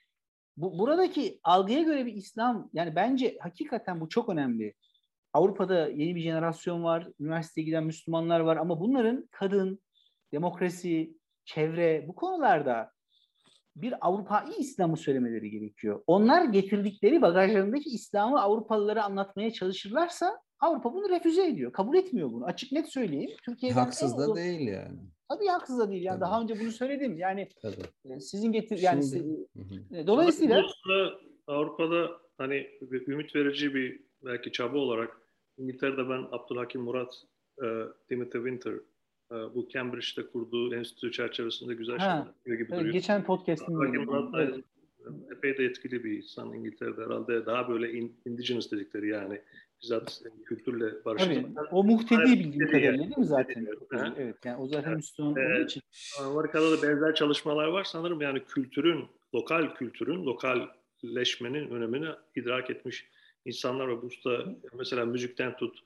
bu, buradaki algıya göre bir İslam, yani bence hakikaten bu çok önemli. Avrupa'da yeni bir jenerasyon var, üniversiteye giden Müslümanlar var ama bunların kadın, demokrasi, çevre bu konularda bir Avrupa'yı İslam'ı söylemeleri gerekiyor. Onlar getirdikleri bagajlarındaki İslam'ı Avrupalılara anlatmaya çalışırlarsa Avrupa bunu refüze ediyor. Kabul etmiyor bunu. Açık net söyleyeyim. Türkiye'den haksız da değil yani. Tabii haksız da değil. Yani Tabii. daha önce bunu söyledim. Yani Tabii. E, sizin getir yani Şimdi, siz, e, dolayısıyla Avrupa'da hani ümit verici bir belki çaba olarak İngiltere'de ben Abdülhakim Murat, e, Timothy Winter e, bu Cambridge'de kurduğu enstitü çerçevesinde güzel ha, şeyler gibi evet, duruyor. Geçen podcast'ın Murat da evet. epey de etkili bir insan İngiltere'de herhalde daha böyle indigenous dedikleri yani bizzat kültürle barışık. o muhtedi bildiğim kadarıyla değil mi zaten? Evet, yani o zaten evet. Müslüman olduğu için. Amerika'da da benzer çalışmalar var sanırım yani kültürün, lokal kültürün, lokalleşmenin önemini idrak etmiş insanlar ve bu usta mesela müzikten tut,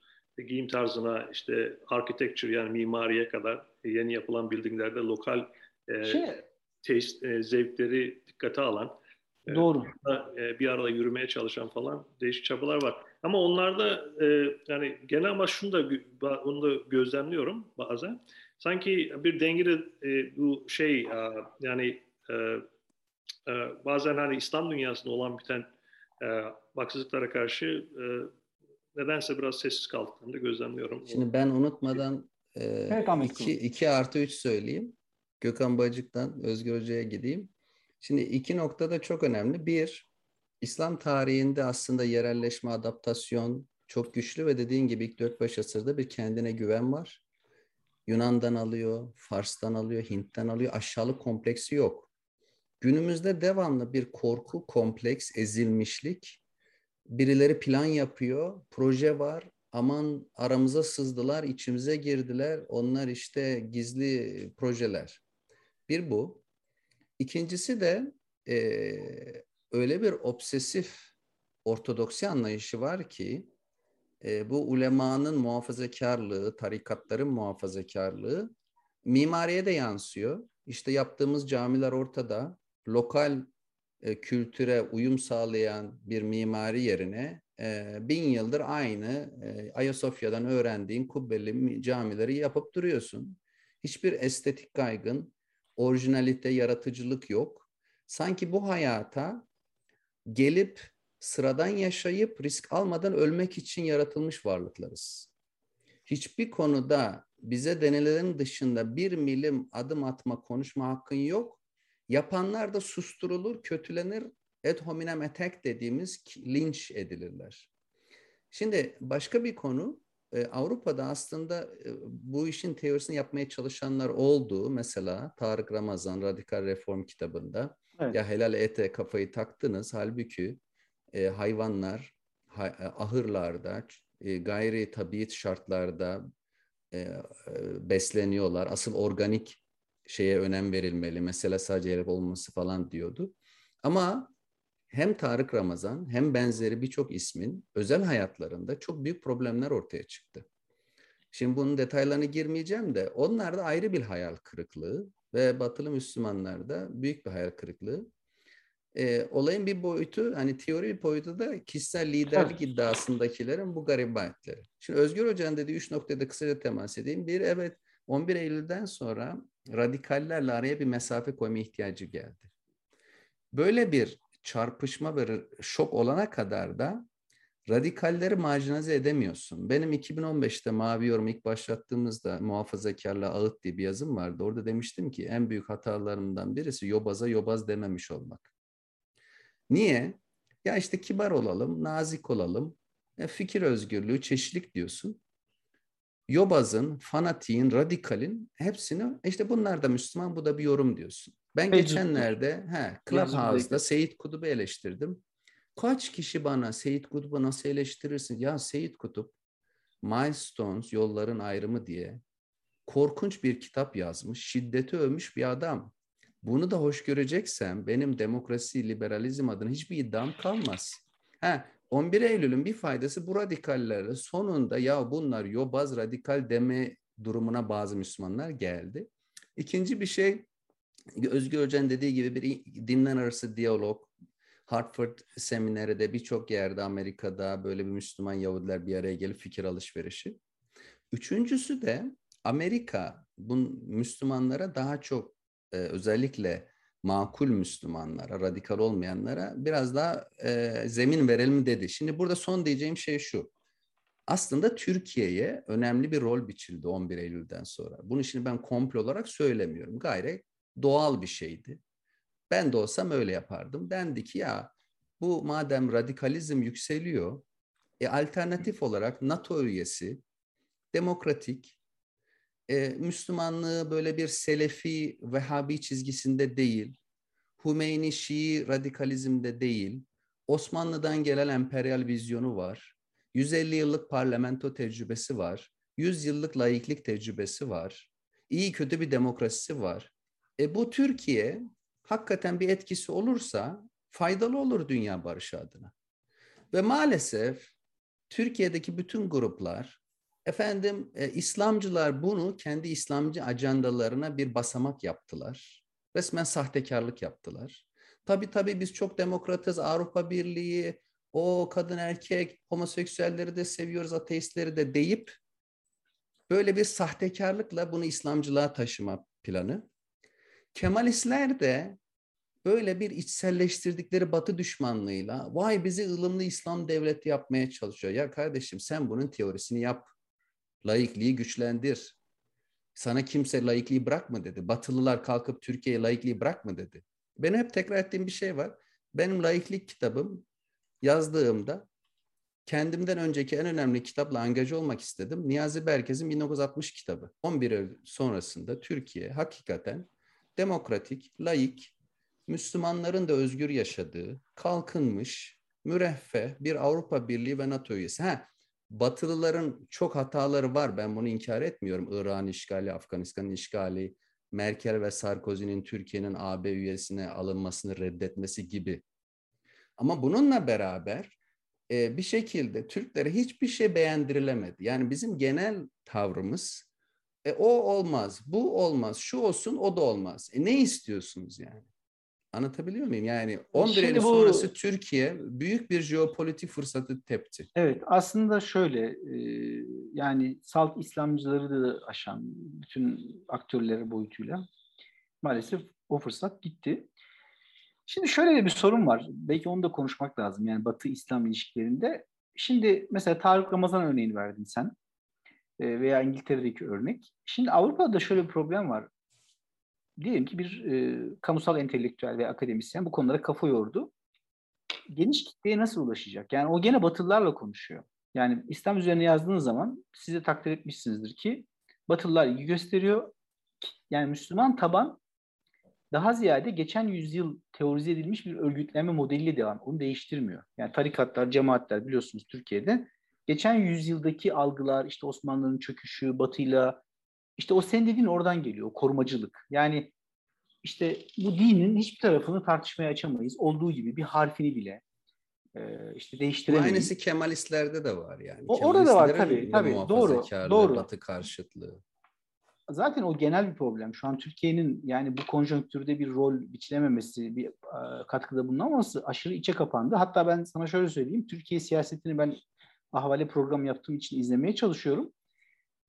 giyim tarzına işte architecture yani mimariye kadar yeni yapılan buildinglerde lokal e, şey, taste, e, zevkleri dikkate alan Doğru. E, bir arada yürümeye çalışan falan değişik çabalar var. Ama onlarda e, yani genel amaç şunu da onu da gözlemliyorum bazen. Sanki bir dengeli e, bu şey e, yani e, e, bazen hani İslam dünyasında olan biten e, haksızlıklara karşı e, nedense biraz sessiz kaldıklarını da gözlemliyorum. Şimdi ben unutmadan e, evet, iki, iki artı üç söyleyeyim. Gökhan Bacık'tan Özgür Hoca'ya gideyim. Şimdi iki nokta da çok önemli. Bir, İslam tarihinde aslında yerelleşme, adaptasyon çok güçlü ve dediğin gibi ilk 4-5 asırda bir kendine güven var. Yunan'dan alıyor, Fars'tan alıyor, Hint'ten alıyor. Aşağılık kompleksi yok. Günümüzde devamlı bir korku, kompleks, ezilmişlik. Birileri plan yapıyor, proje var. Aman aramıza sızdılar, içimize girdiler. Onlar işte gizli projeler. Bir bu. İkincisi de e, öyle bir obsesif ortodoksi anlayışı var ki e, bu ulemanın muhafazakarlığı, tarikatların muhafazakarlığı mimariye de yansıyor. İşte yaptığımız camiler ortada. Lokal e, kültüre uyum sağlayan bir mimari yerine e, bin yıldır aynı e, Ayasofya'dan öğrendiğin kubbeli camileri yapıp duruyorsun. Hiçbir estetik kaygın, orijinalite, yaratıcılık yok. Sanki bu hayata gelip sıradan yaşayıp risk almadan ölmek için yaratılmış varlıklarız. Hiçbir konuda bize denilenin dışında bir milim adım atma, konuşma hakkın yok. Yapanlar da susturulur, kötülenir, et hominem attack dediğimiz linç edilirler. Şimdi başka bir konu, e, Avrupa'da aslında e, bu işin teorisini yapmaya çalışanlar oldu. Mesela Tarık Ramazan Radikal Reform kitabında Evet. Ya helal ete kafayı taktınız. Halbuki e, hayvanlar ha, e, ahırlarda e, gayri tabiat şartlarda e, e, besleniyorlar. Asıl organik şeye önem verilmeli. Mesela sadece herif olması falan diyordu. Ama hem Tarık Ramazan hem benzeri birçok ismin özel hayatlarında çok büyük problemler ortaya çıktı. Şimdi bunun detaylarına girmeyeceğim de onlar da ayrı bir hayal kırıklığı ve batılı Müslümanlarda büyük bir hayal kırıklığı. E, olayın bir boyutu hani teori bir boyutu da kişisel liderlik iddiasındakilerin bu garibayetleri. Şimdi Özgür Hoca'nın dediği üç noktada kısaca temas edeyim. Bir evet 11 Eylül'den sonra radikallerle araya bir mesafe koyma ihtiyacı geldi. Böyle bir çarpışma ve şok olana kadar da radikalleri marjinalize edemiyorsun. Benim 2015'te Mavi Yorum ilk başlattığımızda muhafazakarla ağıt diye bir yazım vardı. Orada demiştim ki en büyük hatalarımdan birisi yobaza yobaz dememiş olmak. Niye? Ya işte kibar olalım, nazik olalım, ya fikir özgürlüğü, çeşitlilik diyorsun. Yobazın, fanatiğin, radikalin hepsini işte bunlar da Müslüman, bu da bir yorum diyorsun. Ben geçenlerde he, Clubhouse'da Seyit Kutup'u eleştirdim. Kaç kişi bana Seyit Kutup'u nasıl eleştirirsin? Ya Seyit Kutup Milestones Yolların Ayrımı diye korkunç bir kitap yazmış. Şiddeti övmüş bir adam. Bunu da hoş göreceksem benim demokrasi, liberalizm adına hiçbir iddiam kalmaz. Ha, 11 Eylül'ün bir faydası bu radikallere sonunda ya bunlar yobaz radikal deme durumuna bazı Müslümanlar geldi. İkinci bir şey Özgür Hoca'nın dediği gibi bir dinler arası diyalog, Hartford semineri de birçok yerde Amerika'da böyle bir Müslüman Yahudiler bir araya gelip fikir alışverişi. Üçüncüsü de Amerika bu Müslümanlara daha çok e, özellikle makul Müslümanlara, radikal olmayanlara biraz daha e, zemin verelim dedi. Şimdi burada son diyeceğim şey şu. Aslında Türkiye'ye önemli bir rol biçildi 11 Eylül'den sonra. Bunu şimdi ben komplo olarak söylemiyorum. Gayret doğal bir şeydi. Ben de olsam öyle yapardım. Dendi ki ya bu madem radikalizm yükseliyor, e, alternatif olarak NATO üyesi, demokratik, e, Müslümanlığı böyle bir Selefi, Vehhabi çizgisinde değil, Hümeyni Şii radikalizmde değil, Osmanlı'dan gelen emperyal vizyonu var, 150 yıllık parlamento tecrübesi var, 100 yıllık laiklik tecrübesi var, iyi kötü bir demokrasisi var. E bu Türkiye hakikaten bir etkisi olursa faydalı olur dünya barışı adına. Ve maalesef Türkiye'deki bütün gruplar efendim e, İslamcılar bunu kendi İslamcı ajandalarına bir basamak yaptılar. Resmen sahtekarlık yaptılar. Tabi tabi biz çok demokratız, Avrupa Birliği, o kadın erkek, homoseksüelleri de seviyoruz, ateistleri de deyip böyle bir sahtekarlıkla bunu İslamcılığa taşıma planı. Kemalistler de böyle bir içselleştirdikleri batı düşmanlığıyla vay bizi ılımlı İslam devleti yapmaya çalışıyor. Ya kardeşim sen bunun teorisini yap. Laikliği güçlendir. Sana kimse laikliği bırakma dedi. Batılılar kalkıp Türkiye'ye laikliği bırakma dedi. Ben hep tekrar ettiğim bir şey var. Benim laiklik kitabım yazdığımda kendimden önceki en önemli kitapla angaja olmak istedim. Niyazi Berkez'in 1960 kitabı. 11 Eylül sonrasında Türkiye hakikaten demokratik, laik, Müslümanların da özgür yaşadığı, kalkınmış, müreffeh bir Avrupa Birliği ve NATO üyesi. Ha, Batılıların çok hataları var. Ben bunu inkar etmiyorum. İran işgali, Afganistan işgali, Merkel ve Sarkozy'nin Türkiye'nin AB üyesine alınmasını reddetmesi gibi. Ama bununla beraber e, bir şekilde Türklere hiçbir şey beğendirilemedi. Yani bizim genel tavrımız e, o olmaz, bu olmaz, şu olsun, o da olmaz. E, ne istiyorsunuz yani? Anlatabiliyor muyum? Yani 11 Şimdi Eylül bu, sonrası Türkiye büyük bir jeopolitik fırsatı tepti. Evet aslında şöyle e, yani salt İslamcıları da aşan bütün aktörleri boyutuyla maalesef o fırsat gitti. Şimdi şöyle de bir sorun var. Belki onu da konuşmak lazım. Yani Batı-İslam ilişkilerinde. Şimdi mesela Tarık Ramazan örneğini verdin sen. E, veya İngiltere'deki örnek. Şimdi Avrupa'da şöyle bir problem var diyelim ki bir e, kamusal entelektüel ve akademisyen bu konulara kafa yordu. Geniş kitleye nasıl ulaşacak? Yani o gene Batılılarla konuşuyor. Yani İslam üzerine yazdığınız zaman size takdir etmişsinizdir ki Batılılar ilgi gösteriyor. Yani Müslüman taban daha ziyade geçen yüzyıl teorize edilmiş bir örgütlenme modeliyle devam. Onu değiştirmiyor. Yani tarikatlar, cemaatler biliyorsunuz Türkiye'de geçen yüzyıldaki algılar, işte Osmanlı'nın çöküşü, Batı'yla işte o sen dediğin oradan geliyor, o korumacılık. Yani işte bu dinin hiçbir tarafını tartışmaya açamayız. Olduğu gibi bir harfini bile e, işte değiştiremeyiz. Aynısı Kemalistlerde de var yani. O, orada da var tabii. tabii doğru. Doğru. Batı karşıtlığı. Zaten o genel bir problem. Şu an Türkiye'nin yani bu konjonktürde bir rol biçilememesi, bir e, katkıda bulunamaması aşırı içe kapandı. Hatta ben sana şöyle söyleyeyim. Türkiye siyasetini ben ahvale program yaptığım için izlemeye çalışıyorum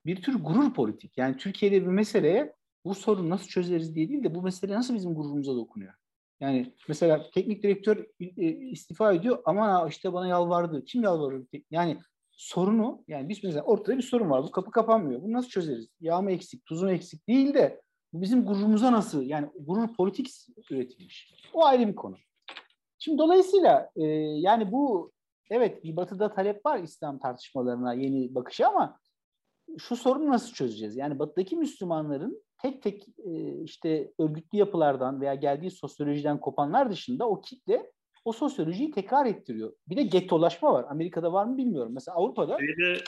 bir tür gurur politik. Yani Türkiye'de bir meseleye bu sorunu nasıl çözeriz diye değil de bu mesele nasıl bizim gururumuza dokunuyor. Yani mesela teknik direktör e, istifa ediyor ama işte bana yalvardı. Kim yalvardı? Yani sorunu yani biz mesela ortada bir sorun var. Bu kapı kapanmıyor. Bunu nasıl çözeriz? Yağ mı eksik, tuzu mu eksik değil de bu bizim gururumuza nasıl yani gurur politik üretilmiş. O ayrı bir konu. Şimdi dolayısıyla e, yani bu evet bir batıda talep var İslam tartışmalarına yeni bakışı ama şu sorunu nasıl çözeceğiz? Yani batıdaki Müslümanların tek tek e, işte örgütlü yapılardan veya geldiği sosyolojiden kopanlar dışında o kitle o sosyolojiyi tekrar ettiriyor. Bir de gettolaşma var. Amerika'da var mı bilmiyorum. Mesela Avrupa'da Şeyde,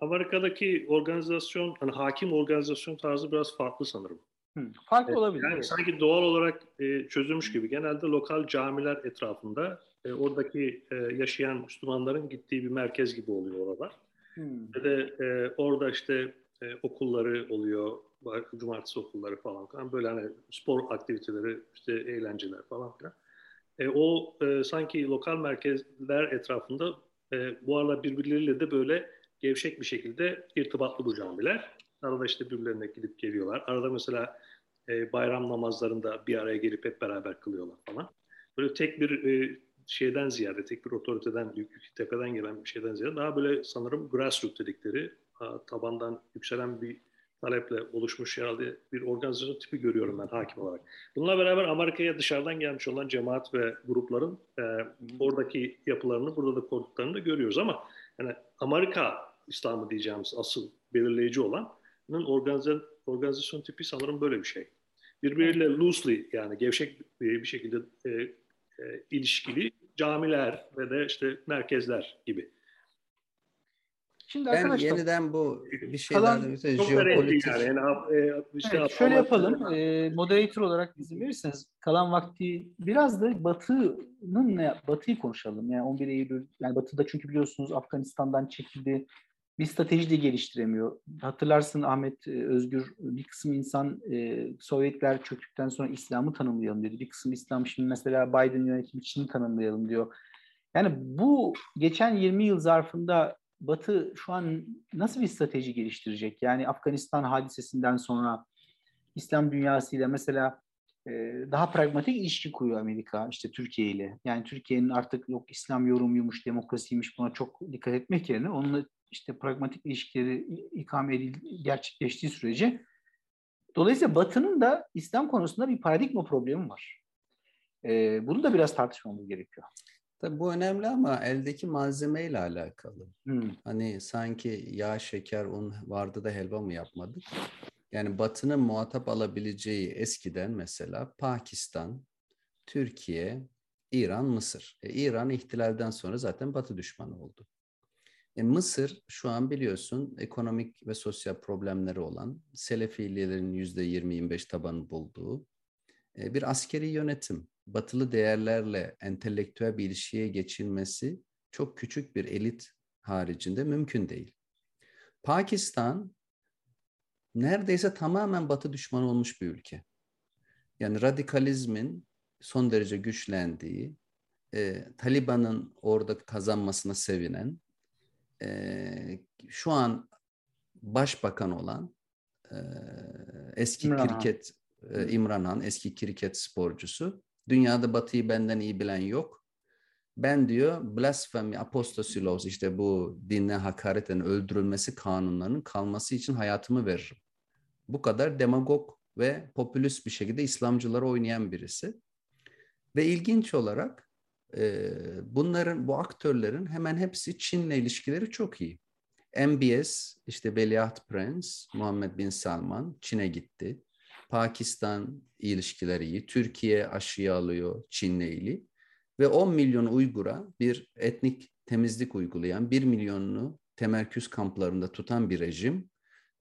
Amerika'daki organizasyon, hani hakim organizasyon tarzı biraz farklı sanırım. Hı, farklı olabilir. Yani evet. sanki doğal olarak e, çözülmüş gibi. Genelde lokal camiler etrafında e, oradaki e, yaşayan Müslümanların gittiği bir merkez gibi oluyor oralar. Hmm. Ve de e, orada işte e, okulları oluyor, cumartesi okulları falan filan. Böyle hani spor aktiviteleri, işte eğlenceler falan filan. E, o e, sanki lokal merkezler etrafında e, bu aralar birbirleriyle de böyle gevşek bir şekilde irtibatlı bu camiler. Arada işte birbirlerine gidip geliyorlar. Arada mesela e, bayram namazlarında bir araya gelip hep beraber kılıyorlar falan. Böyle tek bir e, şeyden ziyade, tek bir otoriteden, yük, tepeden gelen bir şeyden ziyade daha böyle sanırım grassroots dedikleri tabandan yükselen bir taleple oluşmuş herhalde bir organizasyon tipi görüyorum ben hakim olarak. Bununla beraber Amerika'ya dışarıdan gelmiş olan cemaat ve grupların e, oradaki yapılarını, burada da kurduklarını da görüyoruz ama yani Amerika İslamı diyeceğimiz asıl belirleyici olanın organizasyon, organizasyon tipi sanırım böyle bir şey. Birbiriyle loosely yani gevşek bir şekilde e, e, ilişkili camiler ve de işte merkezler gibi. Şimdi ben arkadaşlar, yeniden bu bir şeylerden öte jeopolitik... Yani. Yani, e, işte evet, şöyle yapalım. E, moderator olarak izin verirseniz kalan vakti biraz da Batı'nın ne Batı'yı konuşalım. Yani 11 Eylül yani Batı'da çünkü biliyorsunuz Afganistan'dan çekildi. Bir strateji de geliştiremiyor. Hatırlarsın Ahmet e, Özgür bir kısım insan e, Sovyetler çöktükten sonra İslam'ı tanımlayalım dedi. Bir kısım İslam şimdi mesela Biden yönetimi Çin'i tanımlayalım diyor. Yani bu geçen 20 yıl zarfında Batı şu an nasıl bir strateji geliştirecek? Yani Afganistan hadisesinden sonra İslam dünyasıyla mesela e, daha pragmatik ilişki kuruyor Amerika işte Türkiye ile. Yani Türkiye'nin artık yok İslam yorumuymuş, demokrasiymiş buna çok dikkat etmek yerine onunla işte pragmatik ilişkileri ikame edil, gerçekleştiği sürece dolayısıyla Batı'nın da İslam konusunda bir paradigma problemi var. E, bunu da biraz tartışmamız gerekiyor. Tabii bu önemli ama eldeki malzemeyle alakalı. Hmm. Hani sanki yağ, şeker, un vardı da helva mı yapmadık? Yani Batı'nın muhatap alabileceği eskiden mesela Pakistan, Türkiye, İran, Mısır. E, İran ihtilalden sonra zaten Batı düşmanı oldu. E, Mısır şu an biliyorsun ekonomik ve sosyal problemleri olan Selefililerin %20-25 tabanı bulduğu e, bir askeri yönetim batılı değerlerle entelektüel bir ilişkiye geçilmesi çok küçük bir elit haricinde mümkün değil. Pakistan neredeyse tamamen batı düşmanı olmuş bir ülke. Yani radikalizmin son derece güçlendiği, e, Taliban'ın orada kazanmasına sevinen, e, şu an başbakan olan e, eski İmran kriket e, İmran Han, eski kriket sporcusu Dünyada batıyı benden iyi bilen yok. Ben diyor blasfemi apostasilos işte bu dinle hakareten öldürülmesi kanunlarının kalması için hayatımı veririm. Bu kadar demagog ve popülist bir şekilde İslamcıları oynayan birisi. Ve ilginç olarak bunların, bu aktörlerin hemen hepsi Çin'le ilişkileri çok iyi. MBS, işte Veliaht Prens, Muhammed Bin Salman Çin'e gitti. Pakistan ilişkileri iyi, Türkiye aşıyı alıyor Çin'le ilgili ve 10 milyon Uygur'a bir etnik temizlik uygulayan, 1 milyonunu temerküz kamplarında tutan bir rejim,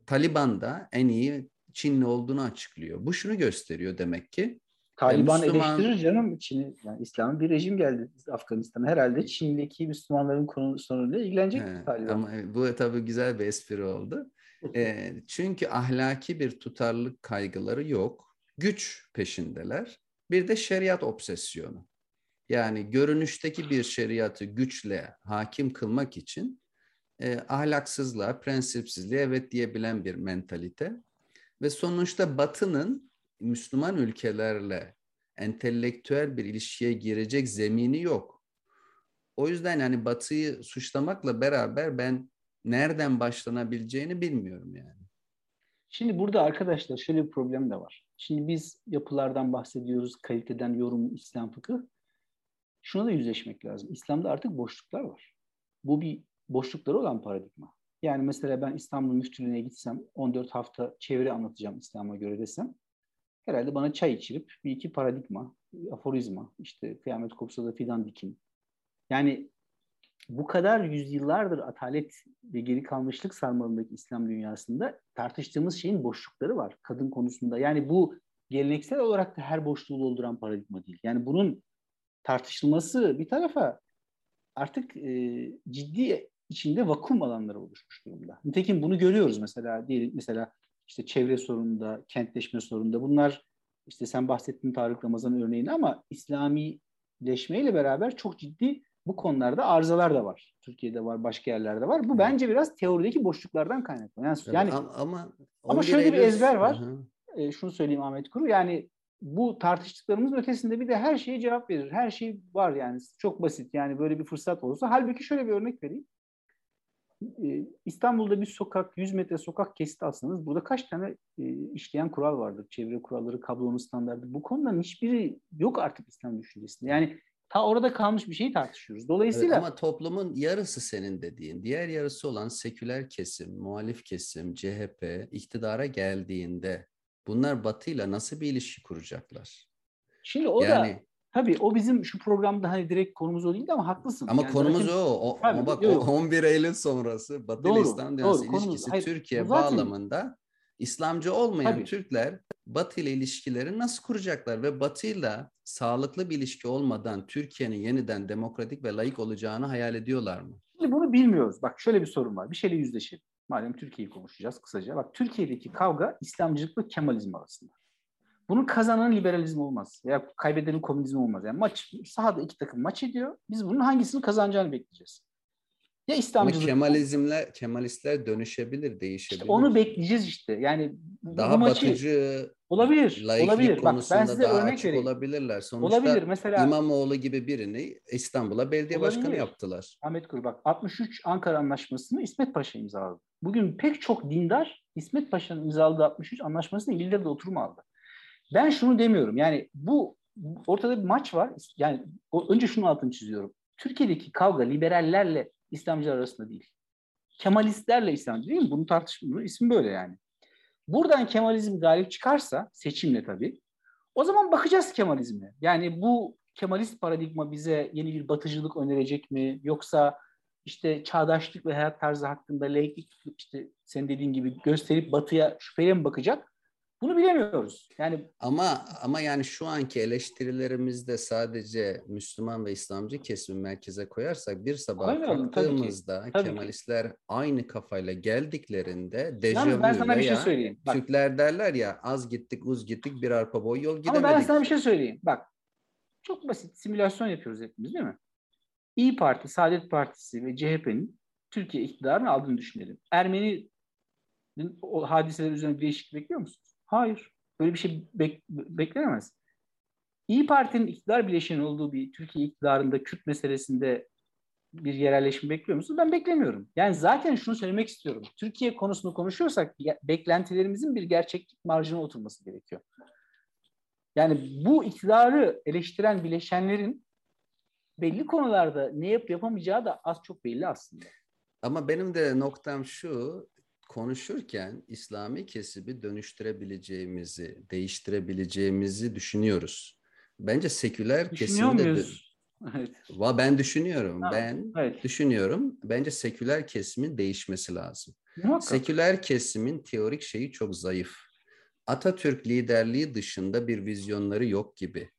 Taliban da en iyi Çinli olduğunu açıklıyor. Bu şunu gösteriyor demek ki. Taliban Müslüman... eleştirir canım Çin'i. Yani İslam'ın bir rejim geldi Afganistan'a. Herhalde Çin'deki Müslümanların konu sorunuyla ilgilenecek He, Taliban. Ama bu tabii güzel bir espri oldu. E, çünkü ahlaki bir tutarlılık kaygıları yok. Güç peşindeler. Bir de şeriat obsesyonu. Yani görünüşteki bir şeriatı güçle hakim kılmak için e, ahlaksızlığa, prensipsizliğe evet diyebilen bir mentalite. Ve sonuçta Batı'nın Müslüman ülkelerle entelektüel bir ilişkiye girecek zemini yok. O yüzden yani Batı'yı suçlamakla beraber ben nereden başlanabileceğini bilmiyorum yani. Şimdi burada arkadaşlar şöyle bir problem de var. Şimdi biz yapılardan bahsediyoruz, kaliteden yorum, İslam fıkı. Şuna da yüzleşmek lazım. İslam'da artık boşluklar var. Bu bir boşlukları olan paradigma. Yani mesela ben İstanbul Müftülüğü'ne gitsem 14 hafta çevre anlatacağım İslam'a göre desem herhalde bana çay içirip bir iki paradigma, aforizma, işte kıyamet kopsa da fidan dikin. Yani bu kadar yüzyıllardır atalet ve geri kalmışlık sarmalındaki İslam dünyasında tartıştığımız şeyin boşlukları var kadın konusunda. Yani bu geleneksel olarak da her boşluğu dolduran paradigma değil. Yani bunun tartışılması bir tarafa artık e, ciddi içinde vakum alanları oluşmuş durumda. Nitekim bunu görüyoruz mesela diyelim mesela işte çevre sorununda, kentleşme sorununda bunlar işte sen bahsettin Tarık Ramazan örneğini ama İslamileşmeyle beraber çok ciddi bu konularda arızalar da var. Türkiye'de var, başka yerlerde var. Bu bence biraz teorideki boşluklardan kaynaklı. Yani, yani ama ama şöyle bir ezber var. E, şunu söyleyeyim Ahmet Kuru. Yani bu tartıştıklarımızın ötesinde bir de her şeye cevap verir. Her şey var yani. Çok basit. Yani böyle bir fırsat olsa. Halbuki şöyle bir örnek vereyim. Ee, İstanbul'da bir sokak, 100 metre sokak kesit alsanız burada kaç tane e, işleyen kural vardır? Çevre kuralları, kablonun standartı. Bu konuların hiçbiri yok artık İslam düşüncesinde. Yani ta orada kalmış bir şeyi tartışıyoruz. Dolayısıyla evet, ama toplumun yarısı senin dediğin, diğer yarısı olan seküler kesim, muhalif kesim, CHP iktidara geldiğinde bunlar Batı'yla nasıl bir ilişki kuracaklar? Şimdi o yani, da Tabii o bizim şu programda hani direkt konumuz o değildi ama haklısın. Ama yani konumuz zaten, o. o tabii, ama bak yok. 11 Eylül sonrası Batı doğru, İslam dünyası doğru, ilişkisi hayır, Türkiye zaten, bağlamında İslamcı olmayan tabii. Türkler Batı ile ilişkileri nasıl kuracaklar ve Batı ile sağlıklı bir ilişki olmadan Türkiye'nin yeniden demokratik ve layık olacağını hayal ediyorlar mı? Şimdi bunu bilmiyoruz. Bak şöyle bir sorun var. Bir şeyle yüzleşelim. Madem Türkiye'yi konuşacağız kısaca. Bak Türkiye'deki kavga İslamcılık ve Kemalizm arasında. Bunun kazanan liberalizm olmaz. Ya kaybedenin komünizm olmaz. Yani maç sahada iki takım maç ediyor. Biz bunun hangisini kazanacağını bekleyeceğiz. Ya İslamcılık. Ama Kemalizmler, Kemalistler dönüşebilir, değişebilir. İşte onu bekleyeceğiz işte. Yani daha maçı, batıcı, olabilir, olabilir. Bak ben size daha örnek vereyim. olabilirler. Sonuçta olabilir. Mesela İmamoğlu gibi birini İstanbul'a belediye olabilir. başkanı yaptılar. Ahmet Kur bak 63 Ankara Anlaşması'nı İsmet Paşa imzaladı. Bugün pek çok dindar İsmet Paşa'nın imzaladığı 63 anlaşmasını İngiltere'de oturum aldı. Ben şunu demiyorum. Yani bu ortada bir maç var. Yani önce şunu altını çiziyorum. Türkiye'deki kavga liberallerle İslamcılar arasında değil. Kemalistlerle İslamcı değil mi? Bunu tartışmıyoruz. İsmi böyle yani. Buradan Kemalizm galip çıkarsa seçimle tabii. O zaman bakacağız Kemalizme. Yani bu Kemalist paradigma bize yeni bir batıcılık önerecek mi? Yoksa işte çağdaşlık ve hayat tarzı hakkında laiklik işte senin dediğin gibi gösterip batıya şüpheyle mi bakacak? Bunu bilemiyoruz. Yani ama ama yani şu anki eleştirilerimizde sadece Müslüman ve İslamcı kesimi merkeze koyarsak bir sabah kalktığımızda tabii ki. Kemalistler aynı kafayla geldiklerinde dejavu ben sana bir şey söyleyeyim. Bak. Türkler derler ya az gittik uz gittik bir arpa boy yol gidemedik. Ama ben sana bir şey söyleyeyim. Bak çok basit simülasyon yapıyoruz hepimiz değil mi? İyi Parti, Saadet Partisi ve CHP'nin Türkiye iktidarını aldığını düşünelim. Ermeni o hadiseler üzerine bir değişiklik bekliyor musunuz? Hayır. Böyle bir şey bek beklenemez. İyi Parti'nin iktidar bileşeni olduğu bir Türkiye iktidarında Kürt meselesinde bir yerelleşme bekliyor musunuz? Ben beklemiyorum. Yani zaten şunu söylemek istiyorum. Türkiye konusunu konuşuyorsak beklentilerimizin bir gerçeklik marjına oturması gerekiyor. Yani bu iktidarı eleştiren bileşenlerin belli konularda ne yap yapamayacağı da az çok belli aslında. Ama benim de noktam şu, konuşurken İslami kesibi dönüştürebileceğimizi, değiştirebileceğimizi düşünüyoruz. Bence seküler kesimi de Evet. Ben düşünüyorum. Ha, ben evet. düşünüyorum. Bence seküler kesimin değişmesi lazım. Muhakkak. Seküler kesimin teorik şeyi çok zayıf. Atatürk liderliği dışında bir vizyonları yok gibi.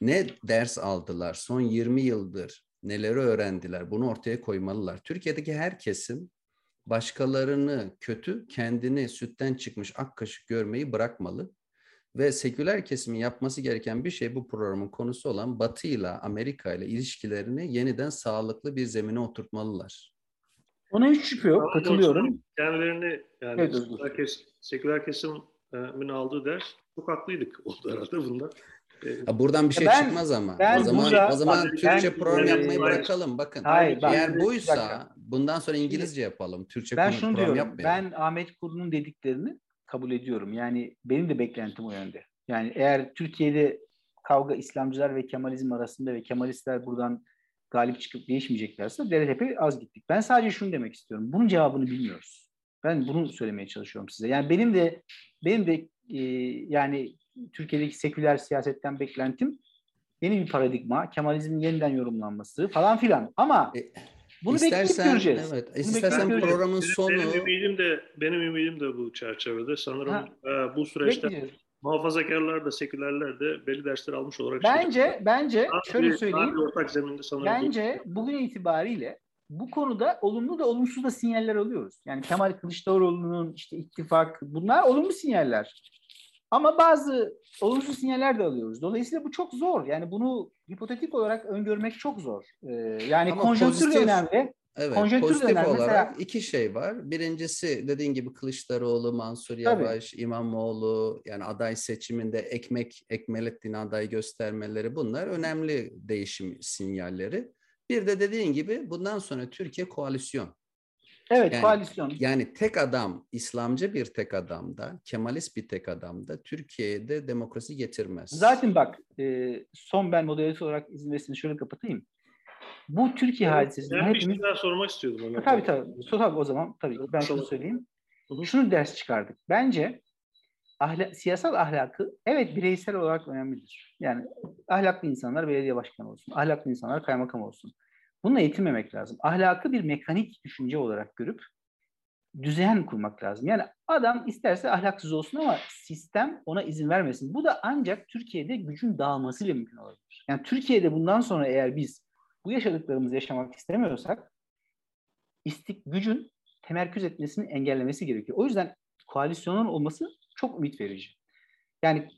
Ne ders aldılar son 20 yıldır, neleri öğrendiler bunu ortaya koymalılar. Türkiye'deki her kesim başkalarını kötü, kendini sütten çıkmış ak kaşık görmeyi bırakmalı. Ve seküler kesimin yapması gereken bir şey bu programın konusu olan Batı ile Amerika ile ilişkilerini yeniden sağlıklı bir zemine oturtmalılar. Ona hiç şüphe yok. Katılıyorum. Kendilerini yani evet, seküler, kes, seküler kesimin aldığı ders çok haklıydık oldu herhalde bunda. Ha, buradan bir şey ben, çıkmaz ama. Ben o zaman burada, o zaman bak, Türkçe ben, program yapmayı hayır, bırakalım. Bakın. Hayır, eğer ben, buysa bundan sonra İngilizce yapalım. Türkçe ben şunu diyorum, yapmayalım. Ben Ahmet Kurun'un dediklerini kabul ediyorum. Yani benim de beklentim o yönde. Yani eğer Türkiye'de kavga İslamcılar ve Kemalizm arasında ve Kemalistler buradan galip çıkıp değişmeyeceklerse DRTP az gittik. Ben sadece şunu demek istiyorum. Bunun cevabını bilmiyoruz. Ben bunu söylemeye çalışıyorum size. Yani benim de benim de e, yani Türkiye'deki seküler siyasetten beklentim yeni bir paradigma, Kemalizmin yeniden yorumlanması falan filan. Ama e, bunu istersen, bekleyip göreceğiz. Evet, bunu istersen programın sonu... Benim ümidim de, benim ümidim de bu çerçevede. Sanırım ha, e, bu süreçte bekleyeceğiz. muhafazakarlar da sekülerler de belli dersler almış olarak Bence, çıkacak. bence daha şöyle bir, söyleyeyim. ortak zeminde sanırım bence bu. bugün itibariyle bu konuda olumlu da olumsuz da sinyaller alıyoruz. Yani Kemal Kılıçdaroğlu'nun işte ittifak bunlar olumlu sinyaller. Ama bazı olumsuz sinyaller de alıyoruz. Dolayısıyla bu çok zor. Yani bunu hipotetik olarak öngörmek çok zor. Ee, yani Ama konjonktür pozitif- önemli. Evet, Konjonktür pozitif dönem olarak mesela- iki şey var. Birincisi dediğin gibi Kılıçdaroğlu, Mansur Tabii. Yavaş, İmamoğlu yani aday seçiminde ekmek Ekmelettin aday göstermeleri bunlar önemli değişim sinyalleri. Bir de dediğin gibi bundan sonra Türkiye koalisyon. Evet, Yani- koalisyon. Yani tek adam, İslamcı bir tek adamda, Kemalist bir tek adamda Türkiye'de demokrasi getirmez. Zaten bak e, son ben moderatör olarak izin verirseniz şöyle kapatayım. Bu Türkiye hadisesinde Ben bir hepimiz... şey daha sormak istiyordum. Ömer. Tabii tabii. So, tabii o zaman tabii ben şunu söyleyeyim. Şunu ders çıkardık. Bence ahla- siyasal ahlakı evet bireysel olarak önemlidir. Yani ahlaklı insanlar belediye başkanı olsun. Ahlaklı insanlar kaymakam olsun. Bununla yetinmemek lazım. Ahlakı bir mekanik düşünce olarak görüp düzen kurmak lazım. Yani adam isterse ahlaksız olsun ama sistem ona izin vermesin. Bu da ancak Türkiye'de gücün dağılmasıyla mümkün olabilir. Yani Türkiye'de bundan sonra eğer biz bu yaşadıklarımızı yaşamak istemiyorsak istik gücün temerküz etmesini engellemesi gerekiyor. O yüzden koalisyonun olması çok ümit verici. Yani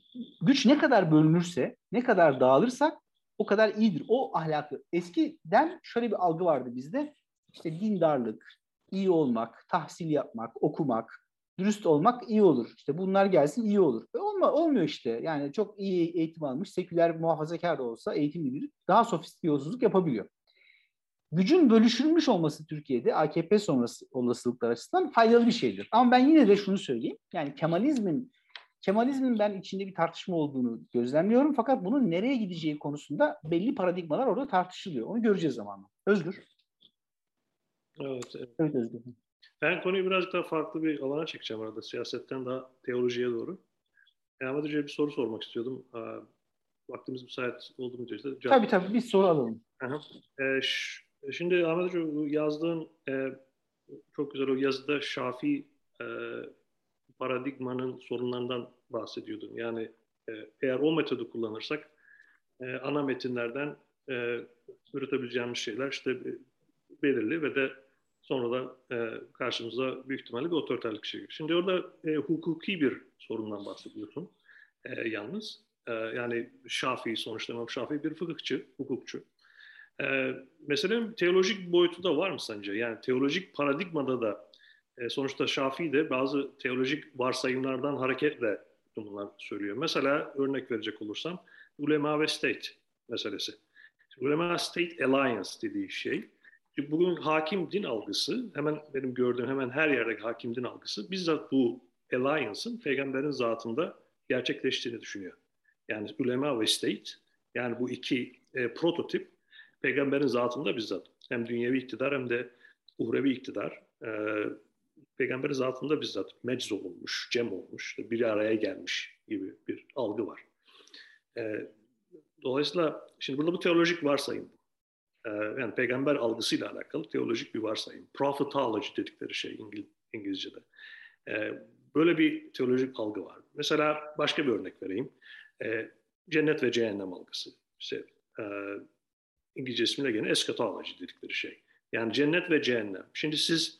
güç ne kadar bölünürse, ne kadar dağılırsak o kadar iyidir. O ahlakı. Eskiden şöyle bir algı vardı bizde. İşte dindarlık, iyi olmak, tahsil yapmak, okumak, dürüst olmak iyi olur. İşte bunlar gelsin iyi olur. E olma, olmuyor işte. Yani çok iyi eğitim almış, seküler muhafazakar da olsa eğitimli biri daha sofistike yolsuzluk yapabiliyor. Gücün bölüşülmüş olması Türkiye'de AKP sonrası olasılıklar açısından faydalı bir şeydir. Ama ben yine de şunu söyleyeyim. Yani Kemalizmin Kemalizmin ben içinde bir tartışma olduğunu gözlemliyorum. Fakat bunun nereye gideceği konusunda belli paradigmalar orada tartışılıyor. Onu göreceğiz zamanla. Özgür. Evet, evet. Evet Özgür. Ben konuyu birazcık daha farklı bir alana çekeceğim arada. Siyasetten daha teolojiye doğru. Yani Ahmet Hoca'ya bir soru sormak istiyordum. Aa, Vaktimiz müsait oldu mu cevap- Tabii tabii bir soru alalım. Aha. Ş- şimdi Ahmet Hoca yazdığın e, çok güzel o yazıda Şafii e, paradigmanın sorunlarından bahsediyordun. Yani e, eğer o metodu kullanırsak e, ana metinlerden e, üretebileceğimiz şeyler işte e, belirli ve de sonra da e, karşımıza büyük ihtimalle bir otoriterlik şey. Şimdi orada e, hukuki bir sorundan bahsediyorsun e, yalnız. E, yani Şafii sonuçta İmam Şafii bir fıkıhçı, hukukçu. E, meselenin teolojik boyutu da var mı sence? Yani teolojik paradigmada da e, sonuçta Şafii de bazı teolojik varsayımlardan hareketle bunlar söylüyor. Mesela örnek verecek olursam ulema ve state meselesi. Ulema state alliance dediği şey. Bugün hakim din algısı, hemen benim gördüğüm hemen her yerdeki hakim din algısı bizzat bu alliance'ın peygamberin zatında gerçekleştiğini düşünüyor. Yani ulema ve state, yani bu iki e, prototip peygamberin zatında bizzat hem dünyevi iktidar hem de uhrevi iktidar e, peygamberin zatında bizzat mecz olmuş, cem olmuş, bir araya gelmiş gibi bir algı var. E, dolayısıyla şimdi burada bu teolojik varsayım. E, yani peygamber algısıyla alakalı teolojik bir varsayım. Prophetology dedikleri şey İngil, İngilizce'de. E, böyle bir teolojik algı var. Mesela başka bir örnek vereyim. E, cennet ve cehennem algısı. İşte, e, İngilizce ismiyle gene eschatology dedikleri şey. Yani cennet ve cehennem. Şimdi siz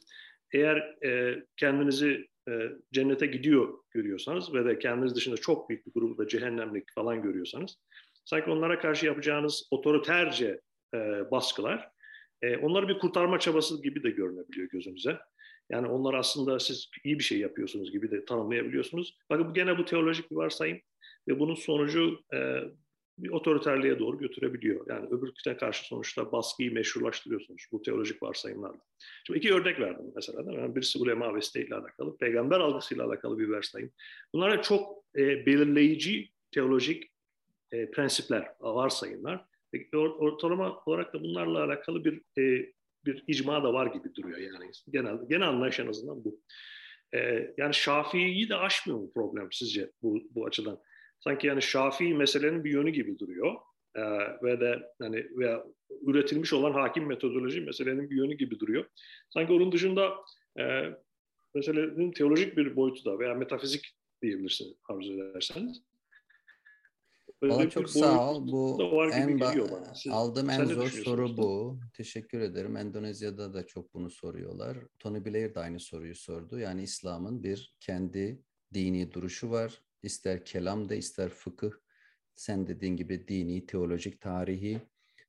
eğer e, kendinizi e, cennete gidiyor görüyorsanız ve de kendiniz dışında çok büyük bir grubu da cehennemlik falan görüyorsanız sanki onlara karşı yapacağınız otoriterce e, baskılar e, onları bir kurtarma çabası gibi de görünebiliyor gözünüze. Yani onlar aslında siz iyi bir şey yapıyorsunuz gibi de tanımlayabiliyorsunuz. Bakın bu gene bu teolojik bir varsayım ve bunun sonucu e, bir otoriterliğe doğru götürebiliyor. Yani öbürküne karşı sonuçta baskıyı meşrulaştırıyorsunuz bu teolojik varsayımlarla. Şimdi iki örnek verdim mesela. Değil mi? Yani birisi ulema ve ile alakalı, peygamber algısıyla alakalı bir varsayım. Bunlar çok e, belirleyici teolojik e, prensipler, varsayımlar. E, ortalama olarak da bunlarla alakalı bir e, bir icma da var gibi duruyor yani. Genel, genel anlayış en azından bu. E, yani Şafii'yi de aşmıyor mu problem sizce bu, bu açıdan? Sanki yani Şafii meselenin bir yönü gibi duruyor. Ee, ve de hani veya üretilmiş olan hakim metodoloji meselenin bir yönü gibi duruyor. Sanki onun dışında e, meselenin teolojik bir boyutu da veya metafizik diyebilirsiniz arzu ederseniz. Valla çok sağ ol. Bu en Siz, aldığım en zor soru bu. Teşekkür ederim. Endonezya'da da çok bunu soruyorlar. Tony Blair de aynı soruyu sordu. Yani İslam'ın bir kendi dini duruşu var ister kelamda, ister fıkıh, sen dediğin gibi dini, teolojik, tarihi,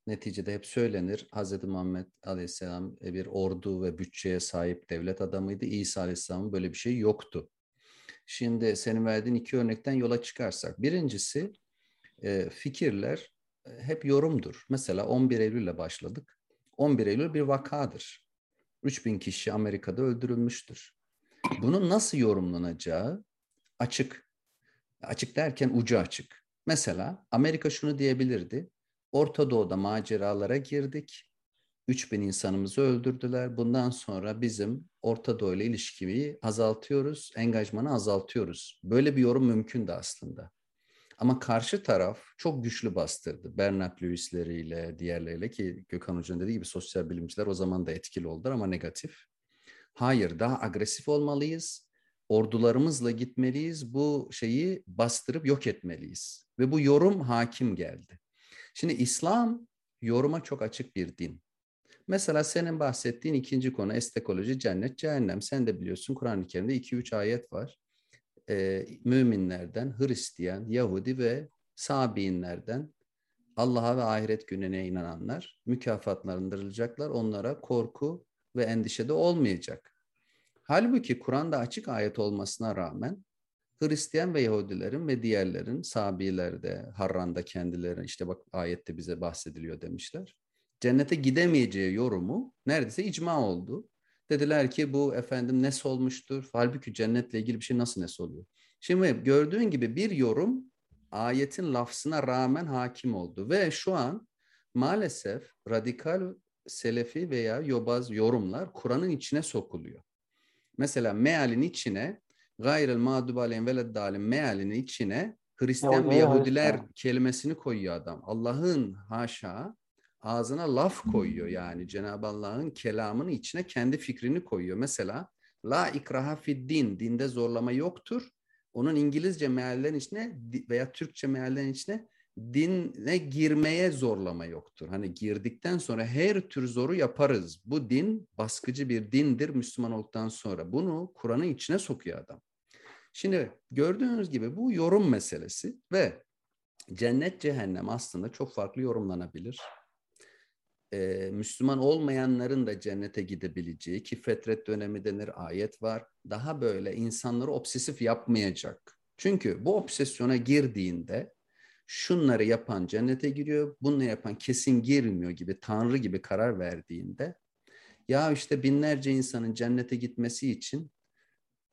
neticede hep söylenir. Hz. Muhammed Aleyhisselam e, bir ordu ve bütçeye sahip devlet adamıydı. İsa Aleyhisselam'ın böyle bir şey yoktu. Şimdi senin verdiğin iki örnekten yola çıkarsak. Birincisi e, fikirler e, hep yorumdur. Mesela 11 Eylül'le başladık. 11 Eylül bir vakadır. 3000 kişi Amerika'da öldürülmüştür. Bunun nasıl yorumlanacağı açık. Açık derken ucu açık. Mesela Amerika şunu diyebilirdi. Orta Doğu'da maceralara girdik. 3000 insanımızı öldürdüler. Bundan sonra bizim Orta Doğu ile ilişkiyi azaltıyoruz, engajmanı azaltıyoruz. Böyle bir yorum mümkün de aslında. Ama karşı taraf çok güçlü bastırdı. Bernard Lewis'leriyle, diğerleriyle ki Gökhan Hoca'nın dediği gibi sosyal bilimciler o zaman da etkili oldular ama negatif. Hayır, daha agresif olmalıyız. Ordularımızla gitmeliyiz. Bu şeyi bastırıp yok etmeliyiz. Ve bu yorum hakim geldi. Şimdi İslam yoruma çok açık bir din. Mesela senin bahsettiğin ikinci konu estekoloji, cennet, cehennem. Sen de biliyorsun Kur'an-ı Kerim'de 2-3 ayet var. Ee, müminlerden, Hristiyan, Yahudi ve Sabiinlerden Allah'a ve ahiret gününe inananlar mükafatlandırılacaklar. Onlara korku ve endişe de olmayacak. Halbuki Kur'an'da açık ayet olmasına rağmen Hristiyan ve Yahudilerin ve diğerlerin Sabilerde, Harran'da kendileri işte bak ayette bize bahsediliyor demişler. Cennete gidemeyeceği yorumu neredeyse icma oldu. Dediler ki bu efendim nes olmuştur. Halbuki cennetle ilgili bir şey nasıl nes oluyor? Şimdi gördüğün gibi bir yorum ayetin lafzına rağmen hakim oldu ve şu an maalesef radikal selefi veya yobaz yorumlar Kur'an'ın içine sokuluyor. Mesela mealin içine gayrel mağdub aleyhim veled dalim mealinin içine Hristiyan ve Yahudiler kelimesini koyuyor adam. Allah'ın haşa ağzına laf koyuyor yani Cenab-ı Allah'ın kelamının içine kendi fikrini koyuyor. Mesela la ikraha fid din dinde zorlama yoktur. Onun İngilizce meallerin içine veya Türkçe meallerin içine dine girmeye zorlama yoktur. Hani girdikten sonra her tür zoru yaparız. Bu din baskıcı bir dindir Müslüman olduktan sonra. Bunu Kur'an'ın içine sokuyor adam. Şimdi gördüğünüz gibi bu yorum meselesi ve cennet cehennem aslında çok farklı yorumlanabilir. Ee, Müslüman olmayanların da cennete gidebileceği ki fetret dönemi denir ayet var. Daha böyle insanları obsesif yapmayacak. Çünkü bu obsesyona girdiğinde şunları yapan cennete giriyor, bunu yapan kesin girmiyor gibi, Tanrı gibi karar verdiğinde ya işte binlerce insanın cennete gitmesi için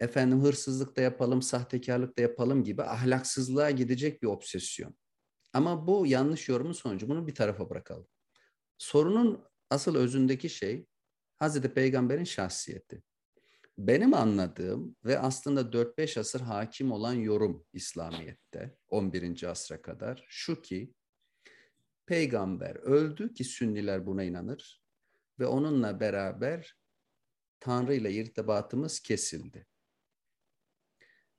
efendim hırsızlık da yapalım, sahtekarlık da yapalım gibi ahlaksızlığa gidecek bir obsesyon. Ama bu yanlış yorumun sonucu. Bunu bir tarafa bırakalım. Sorunun asıl özündeki şey Hazreti Peygamber'in şahsiyeti. Benim anladığım ve aslında 4-5 asır hakim olan yorum İslamiyet'te 11. asra kadar şu ki peygamber öldü ki Sünniler buna inanır ve onunla beraber Tanrı ile irtibatımız kesildi.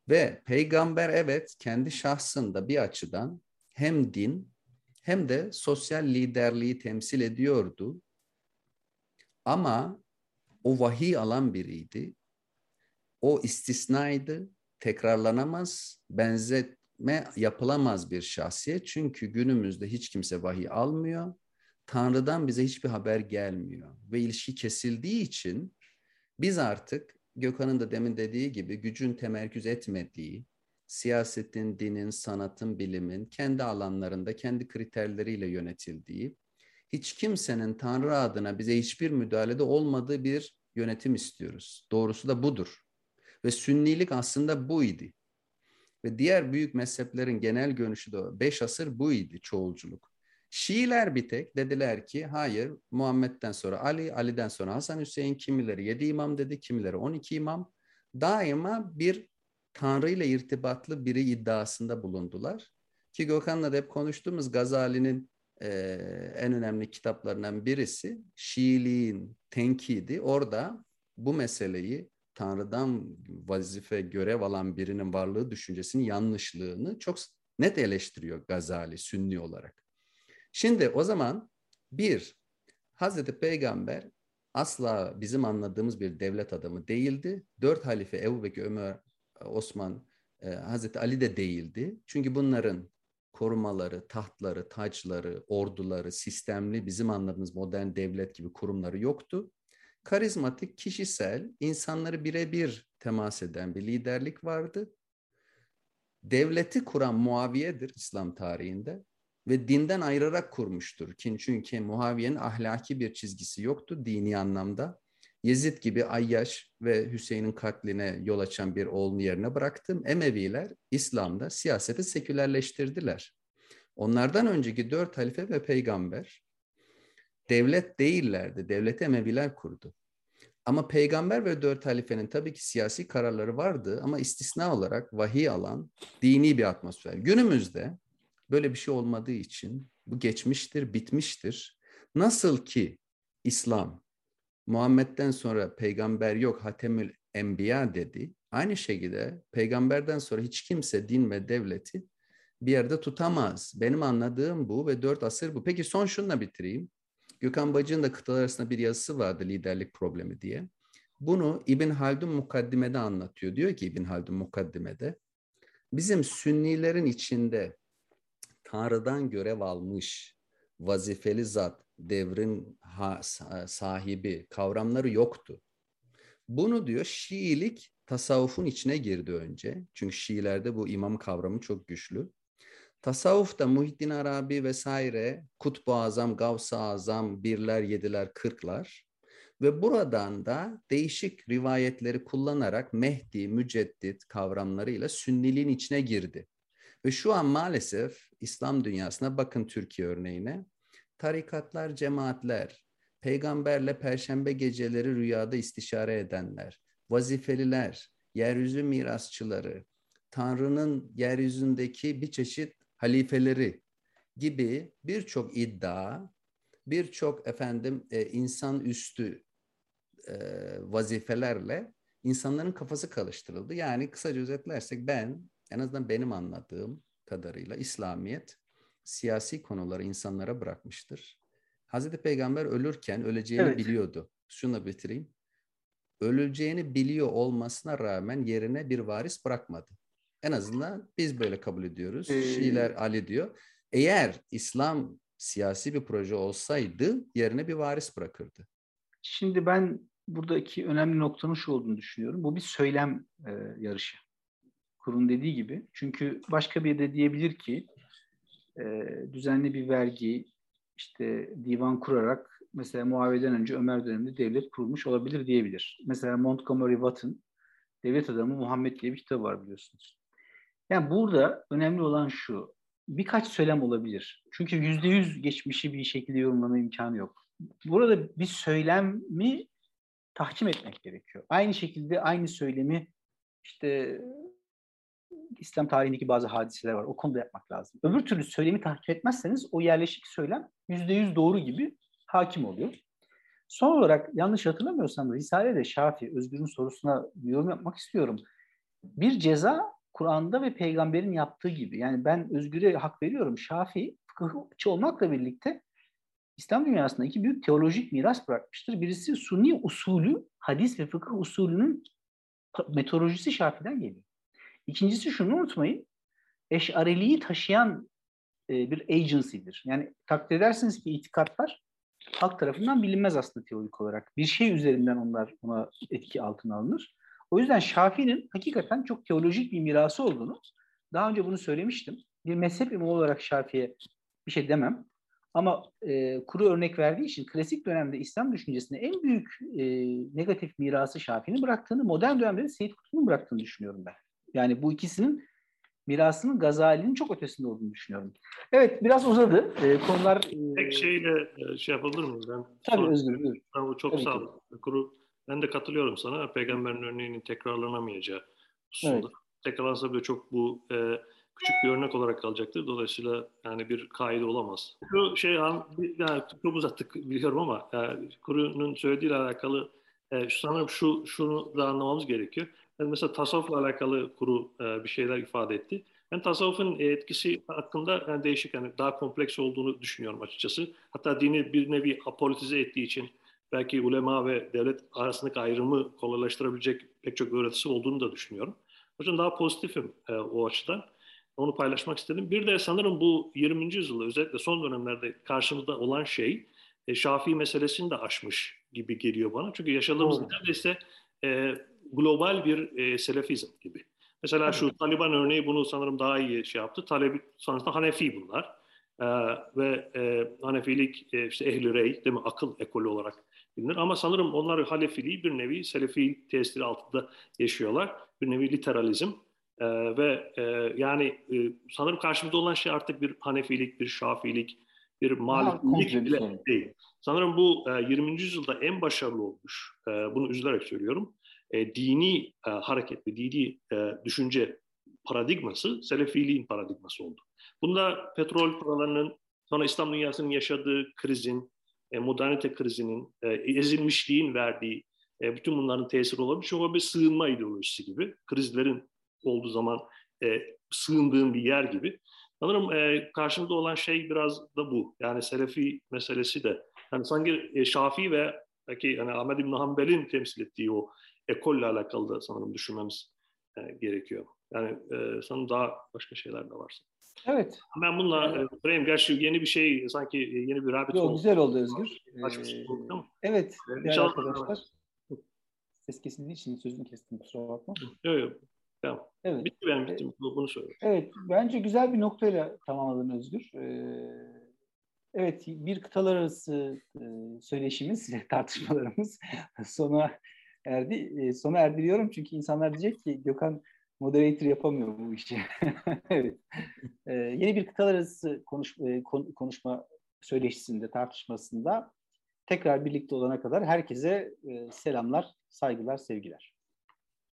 Ve peygamber evet kendi şahsında bir açıdan hem din hem de sosyal liderliği temsil ediyordu. Ama o vahiy alan biriydi o istisnaydı, tekrarlanamaz, benzetme yapılamaz bir şahsiyet. Çünkü günümüzde hiç kimse vahiy almıyor. Tanrı'dan bize hiçbir haber gelmiyor. Ve ilişki kesildiği için biz artık Gökhan'ın da demin dediği gibi gücün temerküz etmediği, siyasetin, dinin, sanatın, bilimin kendi alanlarında kendi kriterleriyle yönetildiği, hiç kimsenin Tanrı adına bize hiçbir müdahalede olmadığı bir yönetim istiyoruz. Doğrusu da budur. Ve Sünnilik aslında buydu. Ve diğer büyük mezheplerin genel görünüşü de beş asır buydu çoğulculuk. Şiiler bir tek dediler ki hayır Muhammed'den sonra Ali, Ali'den sonra Hasan Hüseyin kimileri yedi imam dedi, kimileri on iki imam. Daima bir Tanrı ile irtibatlı biri iddiasında bulundular. Ki Gökhan'la da hep konuştuğumuz Gazali'nin e, en önemli kitaplarından birisi Şiiliğin tenkidi. Orada bu meseleyi Tanrı'dan vazife, görev alan birinin varlığı düşüncesinin yanlışlığını çok net eleştiriyor Gazali Sünni olarak. Şimdi o zaman bir, Hazreti Peygamber asla bizim anladığımız bir devlet adamı değildi. Dört halife Ebu Bekir, Ömer, Osman e, Hazreti Ali de değildi. Çünkü bunların korumaları, tahtları, tacları, orduları, sistemli bizim anladığımız modern devlet gibi kurumları yoktu. Karizmatik, kişisel, insanları birebir temas eden bir liderlik vardı. Devleti kuran Muaviye'dir İslam tarihinde ve dinden ayırarak kurmuştur. Çünkü Muaviye'nin ahlaki bir çizgisi yoktu dini anlamda. Yezid gibi Ayyaş ve Hüseyin'in katline yol açan bir oğlunu yerine bıraktım. Emeviler İslam'da siyaseti sekülerleştirdiler. Onlardan önceki dört halife ve peygamber devlet değillerdi. Devleti Emeviler kurdu. Ama peygamber ve dört halifenin tabii ki siyasi kararları vardı ama istisna olarak vahiy alan dini bir atmosfer. Günümüzde böyle bir şey olmadığı için bu geçmiştir, bitmiştir. Nasıl ki İslam Muhammed'den sonra peygamber yok Hatemül Enbiya dedi. Aynı şekilde peygamberden sonra hiç kimse din ve devleti bir yerde tutamaz. Benim anladığım bu ve dört asır bu. Peki son şununla bitireyim. Gökhan Bacı'nın da kıtalar arasında bir yazısı vardı liderlik problemi diye. Bunu İbn Haldun Mukaddimede anlatıyor. Diyor ki İbn Haldun Mukaddimede bizim Sünnilerin içinde Tanrı'dan görev almış vazifeli zat, devrin ha, sahibi kavramları yoktu. Bunu diyor Şiilik tasavvufun içine girdi önce. Çünkü Şiilerde bu imam kavramı çok güçlü. Tasavvufta Muhittin Arabi vesaire Kutbu Azam, Gavs-ı Azam, birler, yediler, kırklar ve buradan da değişik rivayetleri kullanarak Mehdi, Müceddit kavramlarıyla Sünniliğin içine girdi. Ve şu an maalesef İslam dünyasına bakın Türkiye örneğine tarikatlar, cemaatler, peygamberle perşembe geceleri rüyada istişare edenler, vazifeliler, yeryüzü mirasçıları, Tanrı'nın yeryüzündeki bir çeşit halifeleri gibi birçok iddia, birçok efendim e, insan üstü e, vazifelerle insanların kafası karıştırıldı. Yani kısaca özetlersek ben en azından benim anladığım kadarıyla İslamiyet siyasi konuları insanlara bırakmıştır. Hazreti Peygamber ölürken öleceğini evet. biliyordu. Şunu bitireyim. Öleceğini biliyor olmasına rağmen yerine bir varis bırakmadı. En azından biz böyle kabul ediyoruz. Ee, Şiiler Ali diyor. Eğer İslam siyasi bir proje olsaydı yerine bir varis bırakırdı. Şimdi ben buradaki önemli noktanın şu olduğunu düşünüyorum. Bu bir söylem e, yarışı. Kurun dediği gibi. Çünkü başka bir de diyebilir ki e, düzenli bir vergi, işte divan kurarak mesela Muaviye'den önce Ömer döneminde devlet kurulmuş olabilir diyebilir. Mesela Montgomery Watt'ın Devlet Adamı Muhammed diye bir kitabı var biliyorsunuz. Yani burada önemli olan şu, birkaç söylem olabilir. Çünkü yüzde yüz geçmişi bir şekilde yorumlama imkanı yok. Burada bir söylemi tahkim etmek gerekiyor. Aynı şekilde aynı söylemi işte İslam tarihindeki bazı hadiseler var. O konuda yapmak lazım. Öbür türlü söylemi tahkim etmezseniz o yerleşik söylem yüzde yüz doğru gibi hakim oluyor. Son olarak yanlış hatırlamıyorsam Risale'de Şafi, Özgür'ün sorusuna yorum yapmak istiyorum. Bir ceza Kur'an'da ve peygamberin yaptığı gibi. Yani ben Özgür'e hak veriyorum. Şafi fıkıhçı olmakla birlikte İslam dünyasında iki büyük teolojik miras bırakmıştır. Birisi Sunni usulü, hadis ve fıkıh usulünün metodolojisi Şafi'den geliyor. İkincisi şunu unutmayın. Eşariliği taşıyan e, bir agency'dir. Yani takdir edersiniz ki itikatlar halk tarafından bilinmez aslında teorik olarak. Bir şey üzerinden onlar ona etki altına alınır. O yüzden Şafii'nin hakikaten çok teolojik bir mirası olduğunu daha önce bunu söylemiştim. Bir mezhep imamı olarak Şafii'ye bir şey demem. Ama e, kuru örnek verdiği için klasik dönemde İslam düşüncesinde en büyük e, negatif mirası Şafii'nin bıraktığını, modern dönemde de Seyyid Kutbu'nun bıraktığını düşünüyorum ben. Yani bu ikisinin mirasının Gazali'nin çok ötesinde olduğunu düşünüyorum. Evet biraz uzadı. E, konular... E, Tek şeyle e, şey yapılır mı? Ben Tabii Özgür. Buyur. Tamam, çok Tabii sağ ol. Kuru, ben de katılıyorum sana. Peygamberin örneğinin tekrarlanamayacağı hususunda. Evet. Tekrarlansa bile çok bu e, küçük bir örnek olarak kalacaktır. Dolayısıyla yani bir kaide olamaz. Şu şey yani çok uzattık biliyorum ama yani, Kuru'nun söylediğiyle alakalı e, sanırım şu şunu da anlamamız gerekiyor. Yani mesela tasavvufla alakalı kuru e, bir şeyler ifade etti. Ben tasavvufun etkisi hakkında yani değişik yani daha kompleks olduğunu düşünüyorum açıkçası. Hatta dini bir nevi apolitize ettiği için belki ulema ve devlet arasındaki ayrımı kolaylaştırabilecek pek çok öğretisi olduğunu da düşünüyorum. O yüzden daha pozitifim e, o açıdan. Onu paylaşmak istedim. Bir de sanırım bu 20. yüzyılda özellikle son dönemlerde karşımızda olan şey e, Şafii meselesini de aşmış gibi geliyor bana. Çünkü yaşadığımız Doğru. neredeyse e, global bir e, selefizm gibi. Mesela şu Taliban örneği bunu sanırım daha iyi şey yaptı. Talebi sonuçta Hanefi bunlar. Ee, ve e, Hanefilik e, işte ehl rey değil mi akıl ekolü olarak bilinir. Ama sanırım onlar Halefiliği bir nevi Selefi tesiri altında yaşıyorlar. Bir nevi literalizm. Ee, ve e, yani e, sanırım karşımızda olan şey artık bir Hanefilik, bir Şafilik, bir Malikilik bile değil. Sanırım bu e, 20. yüzyılda en başarılı olmuş, e, bunu üzülerek söylüyorum, e, dini e, hareket ve dini e, düşünce paradigması Selefiliğin paradigması oldu. Bunda petrol paralarının, sonra İslam dünyasının yaşadığı krizin, e, modernite krizinin, e, ezilmişliğin verdiği e, bütün bunların tesiri olabilir. Çünkü bir sığınma ideolojisi gibi. Krizlerin olduğu zaman e, sığındığın bir yer gibi. Sanırım e, karşımda olan şey biraz da bu. Yani Selefi meselesi de. Yani sanki e, Şafii ve belki yani Ahmed İbn Hanbel'in temsil ettiği o ekolle alakalı da sanırım düşünmemiz e, gerekiyor. Yani e, sanırım daha başka şeyler de var. Evet. Ben bununla evet. Frame gerçi yeni bir şey sanki yeni bir rabbit oldu. Güzel oldu Özgür. Başka şey oldu değil mi? Evet. Ee, değerli arkadaşlar. Ses kesildiği için sözünü kestim kusura bakma. Yok yok. Tamam. Evet. Bitti benim bittim. Evet. Bunu söylüyorum. Evet. Bence güzel bir noktayla tamamladın Özgür. Ee, evet. Bir kıtalar arası e, söyleşimiz, tartışmalarımız sona erdi. E, sona erdiriyorum çünkü insanlar diyecek ki Gökhan moderator yapamıyor bu işi. evet. Ee, yeni bir kıtalar arası konuş, e, konuşma söyleşisinde, tartışmasında tekrar birlikte olana kadar herkese e, selamlar, saygılar, sevgiler.